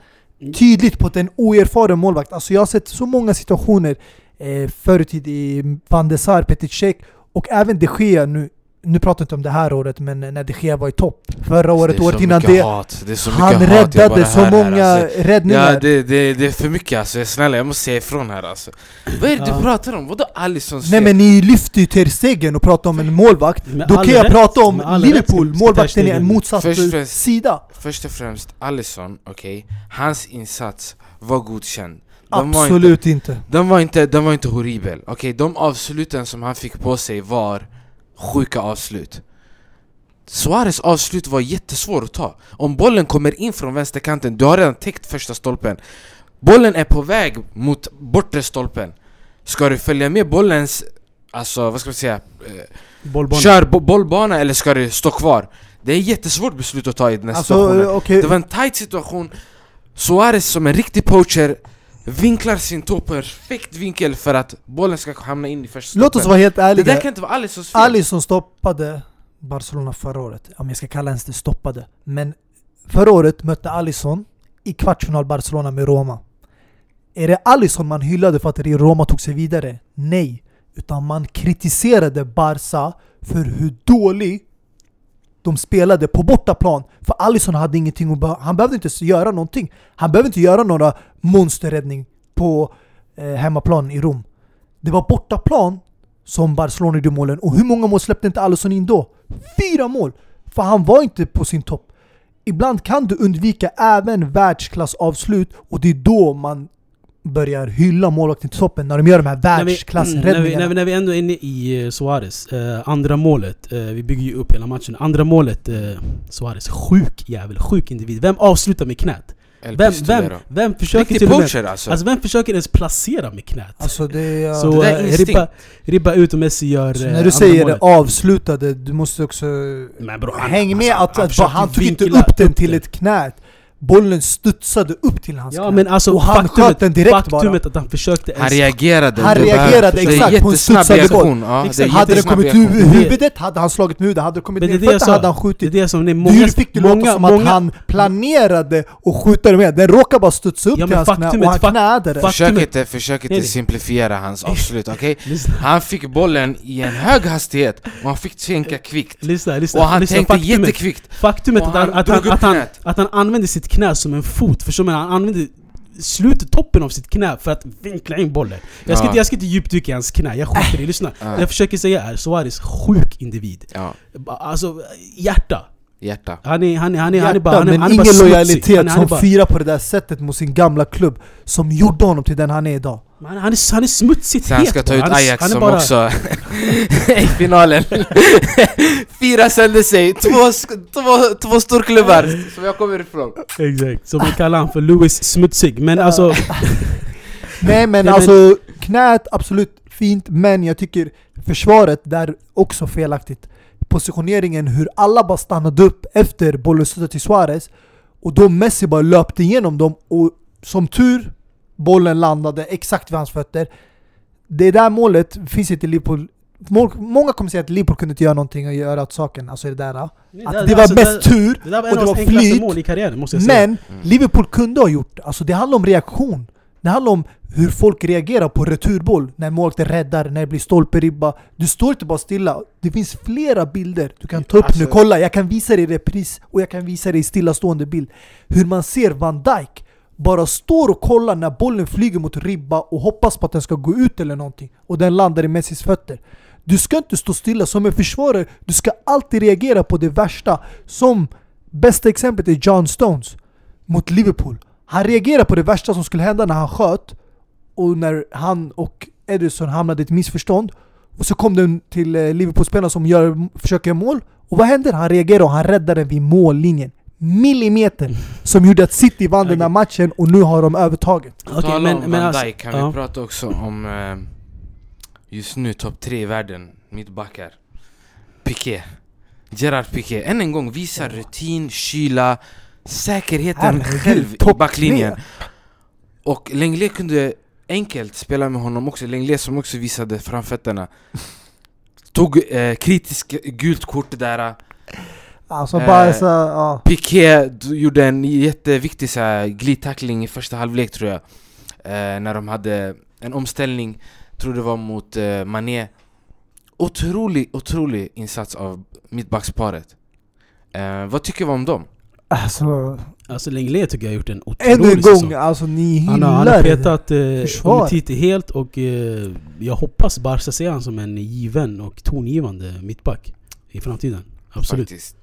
tydligt på att det är en oerfaren målvakt. Alltså jag har sett så många situationer eh, förr i tiden, i Van de Sar, Petr Cech och även de Gea nu. Nu pratar jag inte om det här året, men när de Gea var i topp. Förra året, är året så innan det. hat. Det är så Han räddade så här, många alltså. räddningar. Ja det, det, det är för mycket alltså, snälla jag måste säga ifrån här alltså Vad är det Ja. du pratar om? Vadå Alissons Nej fel? men ni lyfter ju Ter Stegen och pratar om en målvakt. Med Då kan jag rätt, prata om rätt Liverpool, målvakten är en motsatt Först främst- sida. Först och främst Alisson, okej Hans insats var godkänd Den var inte, Absolut inte. den var inte, den var inte horribel Okej, de avsluten som han fick på sig var sjuka avslut. Suarez avslut var jättesvår att ta. Om bollen kommer in från vänsterkanten, du har redan täckt första stolpen. Bollen är på väg mot bortre stolpen. Ska du följa med bollens, alltså vad ska man säga, eh, Bollbana. kör bo bollbana eller ska du stå kvar? Det är jättesvårt beslut att ta i den här Alltså situationen. okej, Det var en tight situation. Suarez som en riktig poacher vinklar sin tå på perfekt vinkel för att bollen ska hamna in i första låt oss vara helt Det ärliga. där kan inte vara Alissons fel Alisson stoppade Barcelona förra året, om jag ska kalla ens det stoppade. Men förra året mötte Alisson i kvartsfinal Barcelona med Roma. Är det Alisson man hyllade för att Roma tog sig vidare? Nej. Utan man kritiserade Barca för hur dålig de spelade på bortaplan. För Alisson hade ingenting att be- Han behövde inte göra någonting. Han behövde inte göra några monsterräddning på eh, hemmaplan i Rom. Det var bortaplan som Barcelona gjorde målen. Och hur många mål släppte inte Alisson in då? Fyra mål! För han var inte på sin topp. Ibland kan du undvika även världsklassavslut och det är då man börjar hylla målvakten till toppen, när de gör de här När vi, mm, när, vi, världsklassräddningarna. när, vi, när vi ändå är inne i eh, Suarez, eh, andra målet, eh, vi bygger ju upp hela matchen. Andra målet, eh, Suarez, sjuk jävel, sjuk individ. Vem avslutar med knät? Vem, vem, vem försöker till och med... poacher alltså, Alltså vem försöker ens placera med knät? Alltså det är... så det där är eh, instinkt. ribba, ribba ut och Messi gör Så eh, när du säger målet. avslutade, du måste också Men bro, han- häng med alltså, att, han att försökte han tog inte upp den till ett knät. Bollen studsade upp till hans Ja knä. men alltså och han faktumet, sköt den direkt bara. faktumet att han försökte han reagerade Han reagerade det är exakt på en jättesnabb studsande boll. reaktion, ja, det är Exakt. Hade det jättesnabb kommit reaktion. ur huvudet hade han slagit med huvudet, hade det kommit ner är det jag fötter sa. hade han Det är skjutit. det som det är många... Du fick det låta många, som att många, han planerade och skjuta med. Den råkade bara studsa upp Ja, till hans knä faktumet- och han knäade den. Försök inte, försök inte Nej, nej. simplifiera hans avslut, okej? Lyssna, Han fick bollen i en hög hastighet och han fick tänka kvickt lyssna, lyssna. Och han lyssna, tänkte faktumet, jättekvickt faktumet att, att, att, att han använde sitt knä som en fot, förstår du? Han använde slutet, toppen av sitt knä för att vinkla in bollen. Jag ska, Ja. inte, jag ska inte djupdyka i hans knä, jag skiter i det. Lyssna. Ja. Det jag försöker säga är Suarez sjuk individ. Ja, Alltså, hjärta. Hjärta. Han är, han är, han är, han är Hjärta, bara, han är, men han är ingen lojalitet Han är, han är som firar på det där sättet mot sin gamla klubb som gjorde honom till den han är idag. han, han, är, han är smutsigt Så han ska het ta ut Ajax som bara- också i finalen. Fyra sönder sig, två, två, två storklubbar. Som jag kommer ifrån. Exakt, som vi kallar han för Louis Smutsig. Men alltså, Nej men men- alltså, knät absolut fint, men jag tycker försvaret där också felaktigt. Positioneringen, hur alla bara stannade upp efter bollen stötte till Suarez och då Messi bara löpte igenom dem och som tur, bollen landade exakt vid hans fötter. Det där målet finns inte i Liverpool. Många kommer säga att Liverpool kunde inte göra någonting och göra åt saken, alltså det där. Att det var alltså, mest tur, Det där var och det var enklaste flyt, mål i karriären måste jag säga. men Liverpool kunde ha gjort Alltså det handlar om reaktion. Det handlar om hur folk reagerar på returboll. När målvakten räddar, när det blir stolperibba. Du står inte bara stilla. Det finns flera bilder du kan ta upp nu. Alltså- Kolla, jag kan visa dig repris och jag kan visa dig i stillastående bild. Hur man ser Van Dijk bara står och kollar när bollen flyger mot ribba och hoppas på att den ska gå ut eller någonting. Och den landar i Messis fötter. Du ska inte stå stilla som en försvarare. Du ska alltid reagera på det värsta. Som Bästa exemplet är John Stones mot Liverpool. Han reagerade på det värsta som skulle hända när han sköt och när han och Edison hamnade i ett missförstånd. Och så kom den till eh, Liverpool-spelaren som gör, försöker göra mål. Och vad händer? Han reagerar och han räddar den vid mållinjen. Millimeter! Som gjorde att City vann den här matchen och nu har de övertaget. Okej, tal men- om men alltså- Dijk kan ja. vi prata också om eh, just nu topp tre i världen, mittbackar. Piqué. Gerard Piqué. Än en gång visar rutin, kyla, säkerheten Herregud, själv i backlinjen. Och Lenglet kunde enkelt spela med honom också. Lenglet som också visade framfötterna. Tog eh, kritiskt gult kort där. Alltså Eh, bara så, ja. Piqué gjorde en jätteviktig så här, glidtackling i första halvlek tror jag eh, När de hade en omställning, tror det var mot eh, Mané Otrolig, otrolig insats av mittbacksparet eh, Vad tycker vi om dem? Alltså, Alltså Lenglet tycker jag har gjort en ännu en otrolig gång, säsong. alltså ni Han har, han har hyllar petat eh. Umtiti helt och eh, jag hoppas Barca ser han som en given och tongivande mittback i framtiden. Absolut. Faktiskt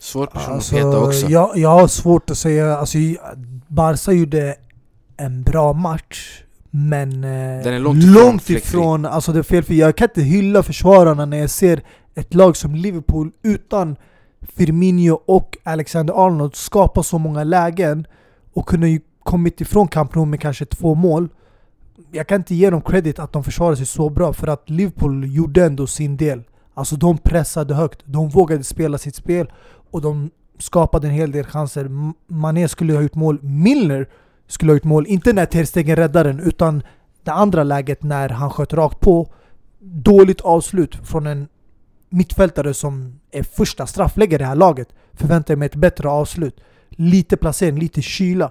Svår person Alltså, att peta också jag, jag har svårt att säga, alltså Barca gjorde en bra match Men eh, Den är långt ifrån fläckfri. ifrån, alltså det är fel för jag kan inte hylla försvararna när jag ser ett lag som Liverpool utan Firmino och Alexander Arnold skapa så många lägen och kunna ju kommit ifrån Camp Nou med kanske två mål. Jag kan inte ge dem credit att de försvarade sig så bra för att Liverpool gjorde ändå sin del. Alltså de pressade högt, de vågade spela sitt spel och de skapade en hel del chanser. Mané skulle ha gjort mål, Milner skulle ha gjort mål, inte när Ter Stegen räddade den utan det andra läget när han sköt rakt på. Dåligt avslut från en mittfältare som är första straffläggare i det här laget. Förväntar jag mig ett bättre avslut. Lite placering, lite kyla.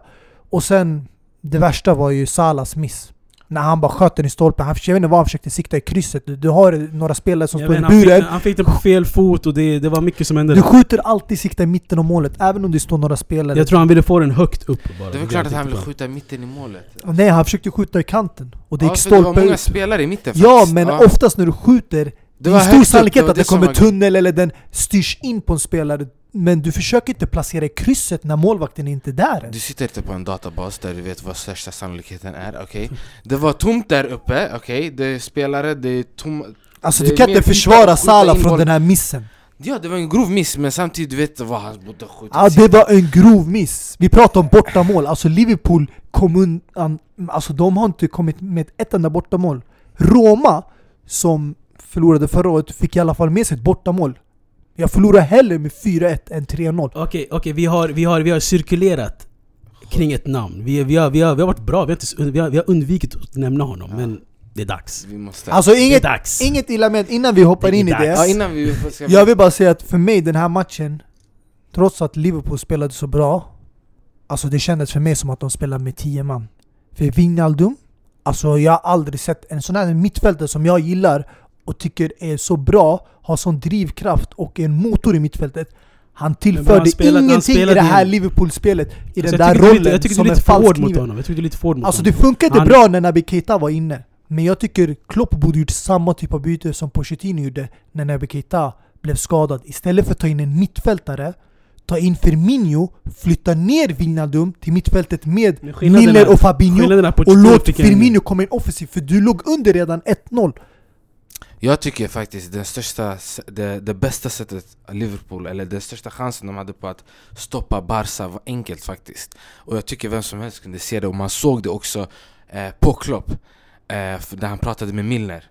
Och sen, det värsta var ju Salas miss. När han bara sköt den i stolpen. Han, jag vet inte vad han försökte sikta i krysset. Du, du har några spelare som Jag står i vet, han, fick, buren. han fick den på fel fot och det, det var mycket som hände. Du skjuter alltid sikta i mitten av målet, även om det står några spelare. Jag tror han ville få den högt upp bara. Det är klart att han tänkte vill på. skjuta mitten i målet Nej, han försökte skjuta i kanten. Och det Ja, gick för det var många ut. spelare i mitten Ja, faktiskt. men Ja. oftast när du skjuter, det är stor sannolikhet att det som kommer tunnel eller den styrs in på en spelare. Men du försöker inte placera i krysset när målvakten är inte där Du sitter inte på en databas där du vet vad största sannolikheten är, okej? Det var tomt där uppe, okej? Det är spelare, det är tom... Alltså det du är kan inte försvara Salah från den här missen. Ja, det var en grov miss, men samtidigt du vet vad han borde skjuta Ja, det var en grov miss. Vi pratar om bortamål. Alltså Liverpool kom undan... Alltså de har inte kommit med ett enda bortamål. Roma, som förlorade förra året, fick i alla fall med sig ett bortamål. Jag förlorar hellre med 4-1 än 3-0. Okej, okej vi, har, vi, har, vi har cirkulerat kring ett namn. Vi, vi, har, vi, har, vi har varit bra, vi har, inte, vi har, vi har undvikit att nämna honom. Men det är dags. Vi måste... Alltså Det är inget, dags. inget illa med innan vi hoppar in i dags. det. ja, innan vi ska... Jag vill bara säga att för mig den här matchen, trots att Liverpool spelade så bra, alltså det kändes för mig som att de spelade med 10 man. För Wijnaldum, alltså jag har aldrig sett en sån här mittfältare som jag gillar och tycker är så bra, har sån drivkraft och är en motor i mittfältet. Han han tillförde han ingenting i spelade det här Liverpool-spelet, i Alltså, den där rollen lite, jag tycker du som är en lite för hård mot honom. Jag tycker du är lite för hård mot Alltså honom. det funkade Han- bra när Naby Keita var inne. Men jag tycker Klopp borde gjort samma typ av byte som Pochettino gjorde när Naby Keita blev skadad. Istället för att ta in en mittfältare, ta in Firmino, flytta ner Wijnaldum till mittfältet med Milner och Fabinho och låt Firmino komma in offensivt för du låg under redan 1-0. Jag tycker faktiskt den största, det, det bästa sättet Liverpool, eller den största chansen de hade på att stoppa Barca var enkelt faktiskt. Och jag tycker vem som helst kunde se det, och man såg det också eh, på Klopp eh, Där han pratade med Milner.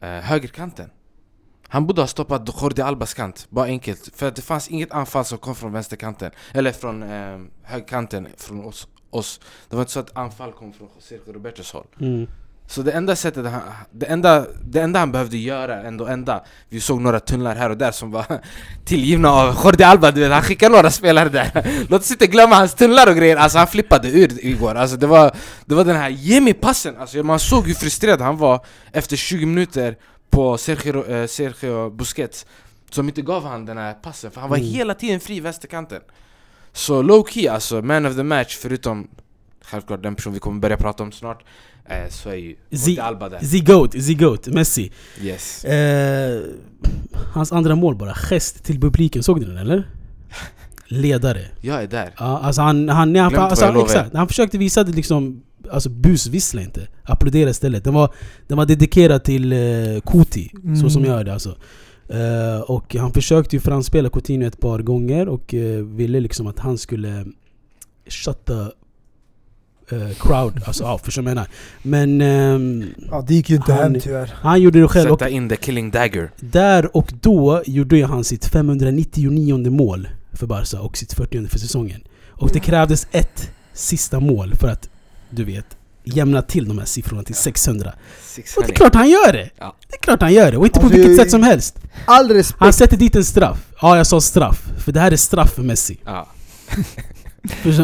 Eh, Högerkanten. Han borde ha stoppat Jordi Albas kant, bara enkelt. För det fanns inget anfall som kom från vänsterkanten Eller från eh, högerkanten från oss, oss. Det var inte så att anfall kom från José Robertos håll. Mm så det enda sättet han, det enda, det enda han behövde göra, ändå enda Vi såg några tunnlar här och där som var tillgivna av Jordi Alba, du vet, han skickade några spelare där Låt oss inte glömma hans tunnlar och grejer, alltså han flippade ur igår Alltså det var, det var den här, ge mig passen! Alltså man såg hur frustrerad han var efter 20 minuter på Sergio, eh, Sergio Busquets Som inte gav han den här passen, för han var Mm. hela tiden fri i vänsterkanten Så low key alltså, man of the match förutom Självklart den person vi kommer börja prata om snart eh, Så är ju Z- Alba där Z-Goat, Z-Goat, Messi. Yes Eh, hans andra mål bara, gest till publiken. Såg du den eller? ledare. Jag är där. Ja, alltså han, han, nej, han, alltså, jag han, exakt, han försökte visa det liksom Alltså busvissla inte, applådera istället. Den var, den var dedikerad till uh, Kuti, så Mm. som jag är det alltså. Eh, och han försökte ju framspela Coutinho ett par gånger och eh, ville liksom att han skulle shut the eh, crowd, alltså ja, förstår du menar? Men ehm, Ja, det gick ju inte Han- hem tyvärr. han gjorde det själv och Sätta in the killing dagger. där och då gjorde ju han sitt 599 mål för Barca och sitt 40 för säsongen. Och det krävdes ett sista mål för att, du vet, jämna till de här siffrorna till 600. Six Och det är honey. klart han gör det! Ja. Det är klart han gör det, och inte på Alltså, vilket jag- sätt som helst. All respekt. Han sätter dit en straff. Ja, jag sa straff. För det här är straff för Messi. Ja.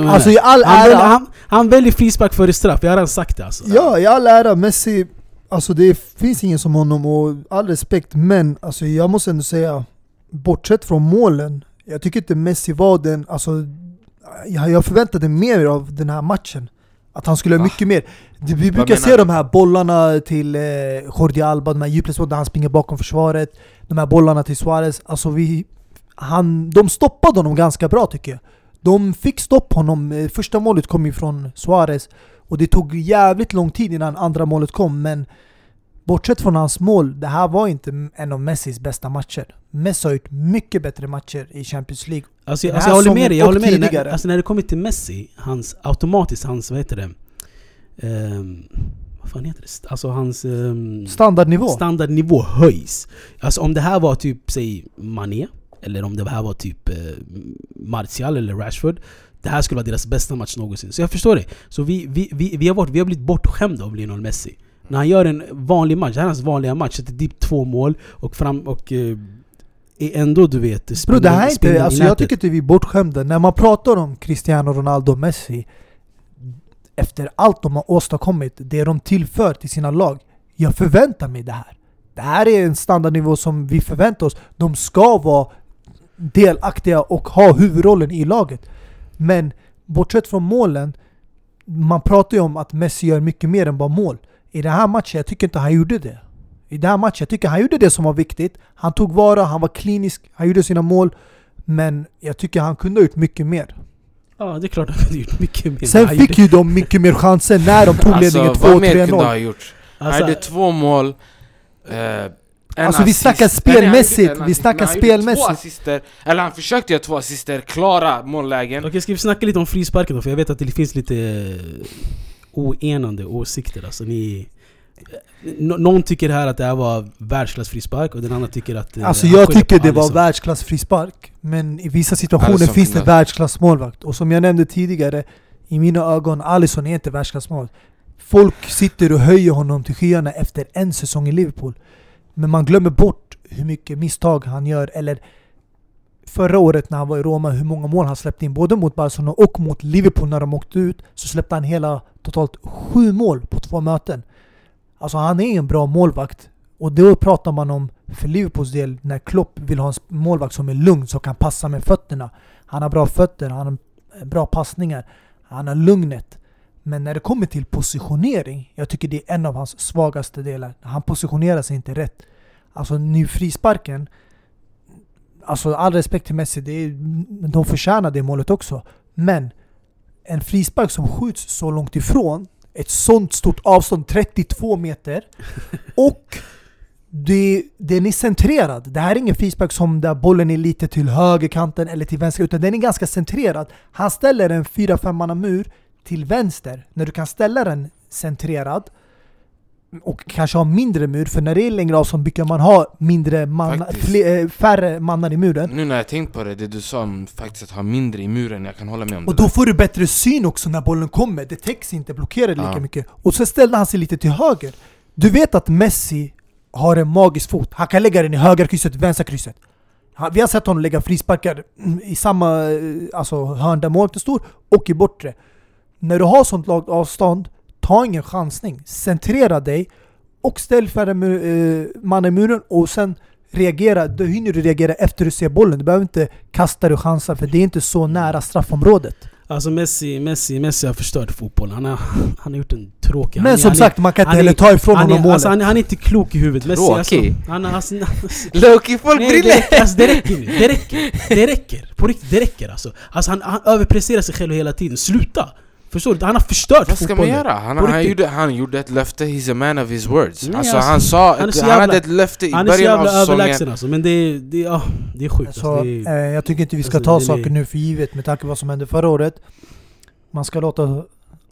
Alltså i all han, väljer, ära. han, han väljer frispark före straff, jag har redan sagt det alltså. Ja, i all ära. Messi, alltså det finns ingen som honom och all respekt. Men alltså jag måste ändå säga, bortsett från målen. Jag tycker inte Messi var den, alltså jag, jag förväntade mer av den här matchen. Att han skulle ha mycket mer. Vi Vad brukar se du? de här bollarna till eh, Jordi Alba, de här djupledsbollarna där han springer bakom försvaret. De här bollarna till Suarez. Alltså vi, han, de stoppade honom ganska bra tycker jag. De fick stopp honom. Eh, Första målet kom ju från Suarez. Och det tog jävligt lång tid innan andra målet kom. Men bortsett från hans mål, det här var inte en av Messis bästa matcher. Messi har gjort mycket bättre matcher i Champions League. Alltså, alltså jag håller med dig, jag håller med dig. När, alltså när det kommer till Messi, hans automatiskt hans, vad heter det? Ehm, vad fan heter det? Alltså hans... ehm, Standardnivå. standardnivå höjs. Alltså om det här var typ, säg Mané, eller om det här var typ eh, Martial eller Rashford. Det här skulle vara deras bästa match någonsin. Så jag förstår det. Så vi, vi, vi, vi, har, varit, vi har blivit bortskämda av Lionel Messi. När han gör en vanlig match, det här är hans vanliga match, sätter dit två mål och, fram, och eh, är ändå du vet Bro, spindeln- det här är inte, alltså jag tycker inte vi är bortskämda. När man pratar om Cristiano Ronaldo och Messi, efter allt de har åstadkommit, det de tillför till sina lag. Jag förväntar mig det här. Det här är en standardnivå som vi förväntar oss. De ska vara delaktiga och ha huvudrollen i laget. Men bortsett från målen, man pratar ju om att Messi gör mycket mer än bara mål. I den här matchen, jag tycker inte han gjorde det. I den här matchen, jag tycker han gjorde det som var viktigt. Han tog vara, han var klinisk, han gjorde sina mål. Men jag tycker han kunde ha gjort mycket mer. Ja, det är klart han kunde gjort mycket mer. Sen fick gjorde- ju de mycket mer chanser när de tog Alltså ledningen vad mer kunde 2-3-0. ha gjorts? Han Alltså, hade två mål, eh, en Alltså, vi assist. snackar nej, han spelmässigt, vi snackar han spelmässigt. Två assister, eller han försökte göra två assister, klara mållägen. Okej, ska vi snacka lite om frisparken då? För jag vet att det finns lite eh, oenande åsikter. Alltså ni... Nå- någon tycker här att det här var världsklass frispark och den andra tycker att... eh, Alltså jag tycker det var Alisson. världsklass frispark. Men i vissa situationer Alisson finns det kunde- världsklass målvakt. Och som jag nämnde tidigare, i mina ögon, Alisson är inte världsklass målvakt. Folk sitter och höjer honom till skyarna efter en säsong i Liverpool. Men man glömmer bort hur mycket misstag han gör, eller förra året när han var i Roma, hur många mål han släppte in. Både mot Barcelona och mot Liverpool när de åkte ut, så släppte han hela totalt sju mål på två möten. Alltså han är en bra målvakt. Och då pratar man om, för Liverpools del, när Klopp vill ha en målvakt som är lugn, som kan passa med fötterna. Han har bra fötter, han har bra passningar, han har lugnet. Men när det kommer till positionering, jag tycker det är en av hans svagaste delar. Han positionerar sig inte rätt. Alltså nu frisparken, alltså all respekt till Messi, det är, de förtjänar det målet också. Men en frispark som skjuts så långt ifrån, ett sånt stort avstånd, 32 meter, och det, den är centrerad. Det här är ingen frispark som där bollen är lite till högerkanten eller till vänster, utan den är ganska centrerad. Han ställer en 4-5 manna mur till vänster, när du kan ställa den centrerad och kanske ha mindre mur, för när det är längre avstånd brukar man ha mindre Faktiskt. fler, eh, färre mannar i muren. Nu när jag tänkt på det, det du sa om faktiskt att ha mindre i muren, jag kan hålla med om Och det då där. får du bättre syn också när bollen kommer. Det täcks inte, blockerar lika Ja. mycket. Och så ställde han sig lite till höger. Du vet att Messi har en magisk fot. Han kan lägga den i högra krysset, vänstra krysset. Vi har sett honom lägga frisparkar mm, i samma eh, alltså, hörn där målet står och i bortre. När du har sånt långt avstånd, ta ingen chansning. Centrera dig och ställ färre eh, man i muren och sen reagera. Då hinner du reagera efter du ser bollen. Du behöver inte kasta dig och chansa för det är inte så nära straffområdet. Alltså Messi, Messi, Messi har förstört fotbollen. Han har, han har gjort en tråkig... han Men är- som han sagt, man kan inte han heller ta ifrån han honom är, målet. alltså, han, är- han är inte klok i huvudet. Messi, alltså, Tråkig? han, har- alltså, Loki, folk Nej, det, alltså, det räcker nu. Det räcker. Det räcker. På riktigt, det räcker alltså. alltså han, han överpresterar sig själv hela tiden. Sluta! Förstår du? Han har förstört Vad ska man göra? Han, han, gjorde, han gjorde ett löfte, he's a man of his words. Nej, alltså, alltså, han sa, han ett, så han jävla- hade ett löfte i Han är så början av jävla säsongen. överlägsen alltså. Men det, det, ja, det är sjukt. Så, Alltså, det eh, jag tycker inte vi ska alltså, ta saker nu för givet med tanke på vad som hände förra året. Man ska låta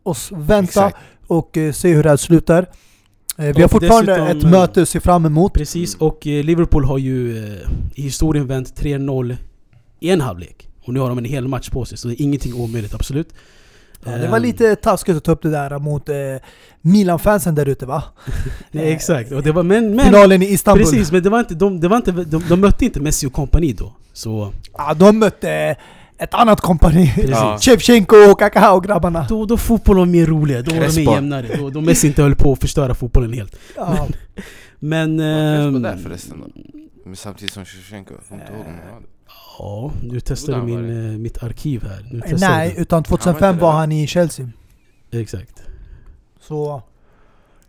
oss vänta Exakt. och eh, se hur det här slutar. Eh, vi Och har fortfarande ett möte att se fram emot. precis. Och Liverpool har ju i historien vänt 3-0 i en halvlek. Och nu har de en hel match på sig. Så det är ingenting omöjligt, absolut. Ja, det var Ehm, lite taskigt att ta upp det där mot eh, Milan-fansen där ute va? Nej, exakt. Och det var, men, men, Finalen i Istanbul. Precis, men det var inte, de, det var inte, de, de mötte inte Messi och kompani då. Så Ja, de mötte ett annat kompani. Ja. Shevchenko och Kaká och grabbarna. då, då fotboll var mer roligare, då var de mer jämnare. Då, då Messi inte höll på att förstöra fotbollen helt. Ja. Men... Var ehm, där förresten då? Men samtidigt som Shevchenko, jag kommer inte ihåg om han var det. Ja, nu testar du han min, eh, mitt arkiv här. Nu testar Nej, du. utan Han 2005 var inte var det. han i Chelsea. Exakt. Så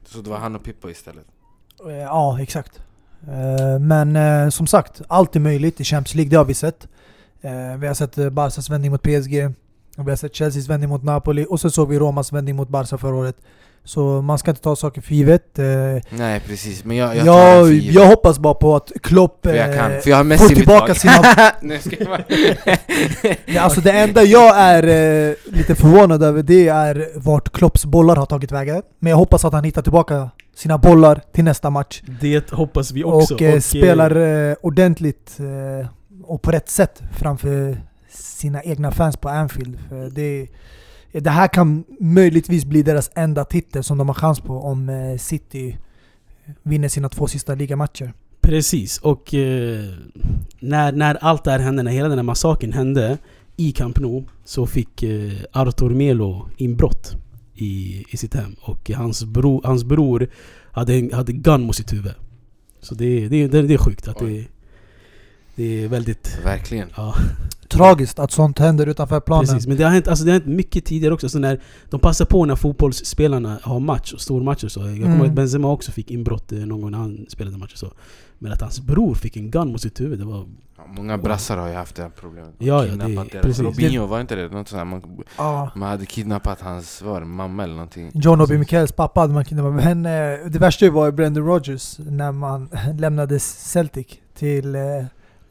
Så det var han och Pippo istället? Eh, Ja, exakt. Eh, Men eh, som sagt, allt är möjligt i Champions League, det har vi sett. Eh, Vi har sett eh, Barcas vändning mot PSG, och vi har sett Chelseas vändning mot Napoli, och så såg vi Romas vändning mot Barca förra året. Så man ska inte ta saker för givet. Eh, Nej precis, men jag, jag Jag, jag, för givet. hoppas bara på att Klopp För jag eh, kan, för jag har Messi får tillbaka sina... Nej, jag. Ja, alltså det enda jag är eh, lite förvånad över det är vart Klopps bollar har tagit vägen. Men jag hoppas att han hittar tillbaka sina bollar till nästa match. Det hoppas vi också. och eh, spelar eh, ordentligt eh, och på rätt sätt framför sina egna fans på Anfield. För det, det här kan möjligtvis bli deras enda titel som de har chans på om eh, City vinner sina två sista ligamatcher. Precis, och eh, när, när allt det här hände, när hela den här massakern hände i Camp Nou så fick eh, Artur Melo inbrott i, i sitt hem. Och hans, bro, hans bror hade, hade gun mot sitt huvud. Så det, det, det, det är sjukt att det, det är väldigt... Verkligen. Ja, Tragiskt att sånt händer utanför planen. precis. Men det har, hänt, alltså det har hänt mycket tidigare också. Så när de passar på när fotbollsspelarna har match, och stormatcher så. Jag kommer Mm. ihåg att Benzema också fick inbrott eh, någon gång när han spelade matcher så. Men att hans bror fick en gun mot sitt huvud, det var... Ja, många brassar har ju haft det här problemet. Ja, ja, Kidnappat det- deras- precis. Robinho, var inte det något sånt här? Man, Ja. man hade kidnappat hans, vad var mamma eller någonting? John Obi Michaels pappa hade man kunnat Men eh, det värsta var ju Brendan Rodgers när man lämnade Celtic till eh,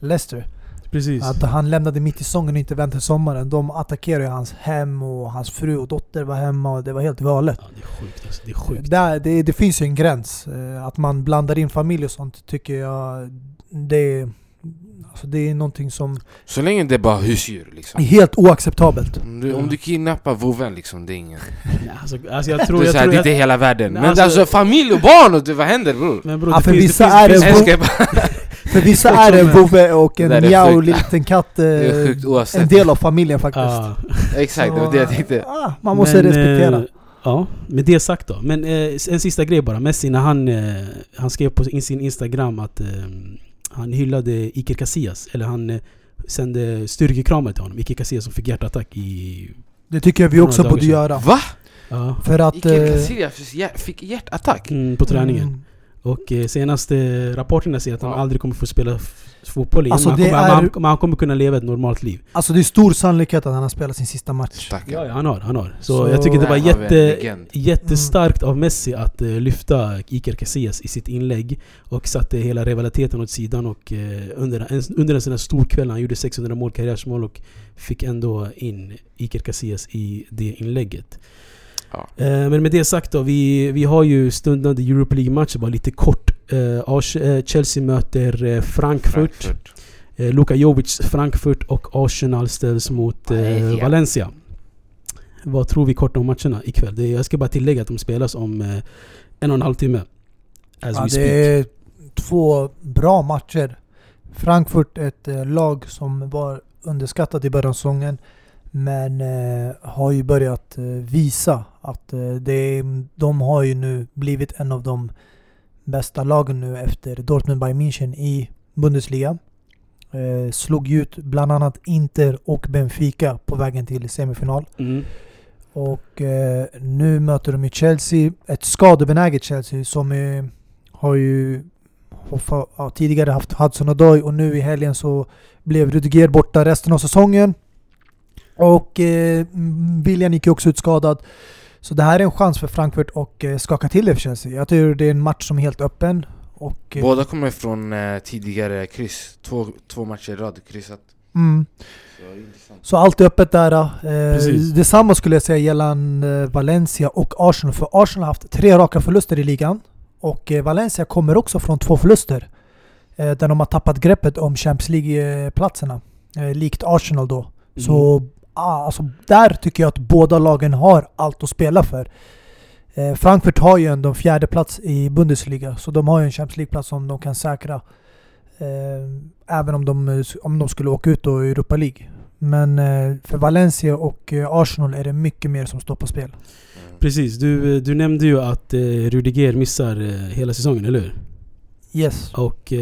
Leicester. Precis. Att han lämnade mitt i säsongen och inte väntade till sommaren. De attackerade ju hans hem och hans fru och dotter var hemma och det var helt galet. Ja, det är sjukt alltså. Det är sjukt. Där, det, det finns ju en gräns. Eh, Att man blandar in familj och sånt tycker jag det, alltså det är någonting som Så länge det är bara husdjur liksom. är helt oacceptabelt. Om du, om du kidnappar vovven liksom, det är ingen... Nej, alltså, alltså jag tror... det är, Jag så här, tror det är jag, inte hela världen. Men alltså- alltså, familj och barn, och det, vad händer bror? men bror, Ja, för finns, vissa det är finns, det det För vissa är en vovve och en miau liten katt eh, en del av familjen faktiskt. ja. Exakt, det var det jag tänkte. ah, man måste Men, respektera. eh, Ja, med det sagt då. Men eh, en sista grej bara. Messi när han, eh, han skrev på sin Instagram att eh, han hyllade Iker Casillas. Eller han eh, sände styrkekramar till honom. Iker Casillas som fick hjärtattack i... Det tycker jag vi också borde göra. Va? Ja, För att... Iker eh, Casillas fick hjärtattack? mm, på träningen. mm, Och eh, senaste rapporterna säger att han Ja. aldrig kommer få spela fotboll igen. Alltså, men, han kommer, är- han, men han kommer kunna leva ett normalt liv. Alltså det är stor sannolikhet att han har spelat sin sista match. Ja, ja han har. Han har. Så, Så- jag tycker det var jätte, jättestarkt av Messi att eh, lyfta Iker Casillas i sitt inlägg. Och satte hela rivaliteten åt sidan. Och eh, under, en, under en sån här stor kväll, han gjorde 600 mål, karriärsmål och fick ändå in Iker Casillas i det inlägget. Ja. Eh, men med det sagt då, vi, vi har ju stundande Europa League-matcher, bara lite kort. Eh, eh, Chelsea möter Frankfurt. Frankfurt. Luka Jovic Frankfurt och Arsenal ställs mot eh, Valencia. Vad tror vi kort om matcherna ikväll? Det, jag ska bara tillägga att de spelas om eh, en och en halv timme. As Ja, we det speak. är två bra matcher. Frankfurt ett eh, lag som var underskattat i början av säsongen. Men eh, har ju börjat eh, visa att eh, det, de har ju nu blivit en av de bästa lagen nu efter Dortmund Bayern München i Bundesliga. Eh, slog ut bland annat Inter och Benfica på vägen till semifinal. Mm. Och eh, nu möter de ju Chelsea, ett skadebenäget Chelsea som eh, har ju har ja, tidigare haft Hudson Odoi och nu i helgen så blev Rudiger borta resten av säsongen. Och eh, William gick ju också ut skadad. Så det här är en chans för Frankfurt att eh, skaka till det för Chelsea. Jag tror det är en match som är helt öppen. Och, eh, Båda kommer från eh, tidigare kryss, två, två matcher i rad kryssat. mm, Så. Så allt är öppet där. Eh, Precis. detsamma skulle jag säga gällande Valencia och Arsenal. För Arsenal har haft tre raka förluster i ligan. Och eh, Valencia kommer också från två förluster. Eh, där de har tappat greppet om Champions League-platserna. Eh, likt Arsenal då. Mm. Så alltså, där tycker jag att båda lagen har allt att spela för. Eh, Frankfurt har ju ändå en fjärde plats i Bundesliga. Så de har ju en Champions League-plats som de kan säkra. Eh, även om de, om de skulle åka ut då i Europa League. Men eh, för Valencia och Arsenal är det mycket mer som står på spel. Precis, du, du nämnde ju att Rudiger missar hela säsongen, eller hur? Yes. Och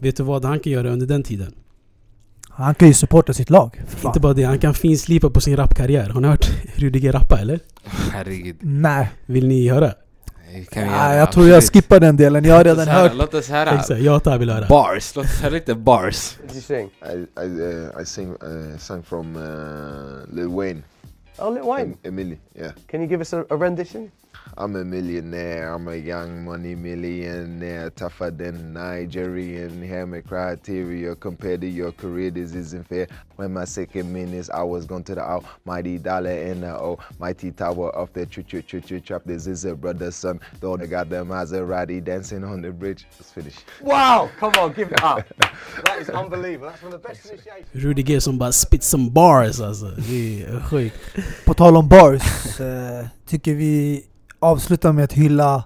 vet du vad han kan göra under den tiden? Han kan ju supporta sitt lag. Inte bara det, han kan finslipa på sin rapkarriär. Har ni hört Rudiger rappa eller? Herregud. Nej, Vill ni höra? Kan Nej göra, jag tror jag skippar den delen. Jag har Låt oss redan höra, hört. Låt oss höra. Exakt, jag och Ta vill höra. Bars, låt oss höra lite bars. What did you sing? I I, uh, I sing uh, sang from uh, Lil Wayne, Oh, Lil Wayne. Em- Emily. Yeah, Can you give us a, a rendition? I'm a millionaire. I'm a young money millionaire, tougher than Nigerian. Hear me criteria compared to your career. This isn't fair. When my second minutes, I was gone to the almighty dollar in the O mighty tower of the choo choo choo choo chop. This is a brother's son. Though they got the Maserati dancing on the bridge. Let's finish. Wow! Come on, give it up. that is unbelievable. That's one of the best initiations. Rudiger som bara spit some bars alltså. Det är sjukt. På tal om bars, eh, tycker vi avslutar med att hylla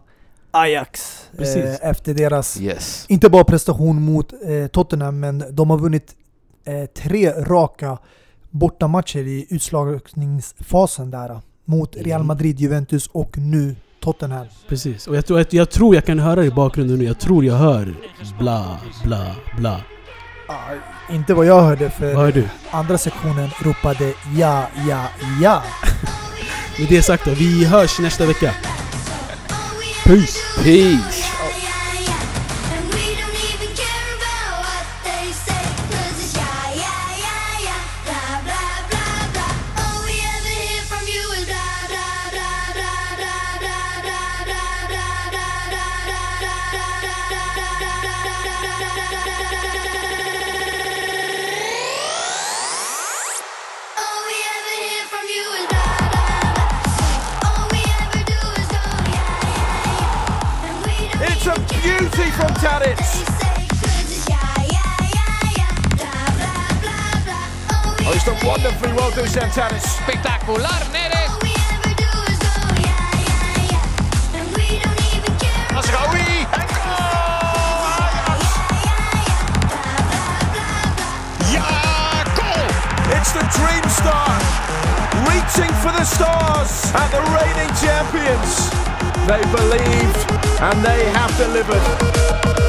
Ajax. Precis. Eh, efter deras, Yes. inte bara prestation mot eh, Tottenham, men de har vunnit eh, tre raka bortamatcher i utslagningsfasen där. Mot Real Mm. Madrid, Juventus och nu Tottenham. Precis. Och jag tror, jag, jag tror jag kan höra i bakgrunden nu. Jag tror jag hör bla, bla, bla. Ah, inte vad jag hörde, för Vad hör du? andra sektionen ropade ja, ja, ja. Med det sagt då, vi hörs nästa vecka. Peace! Peace! Wonderfully well, Dusan Tadic. Espectacular, Neres. Asghari and goal! Yeah, goal! It's the Dream Star reaching for the stars at the reigning champions. They believed and they have delivered.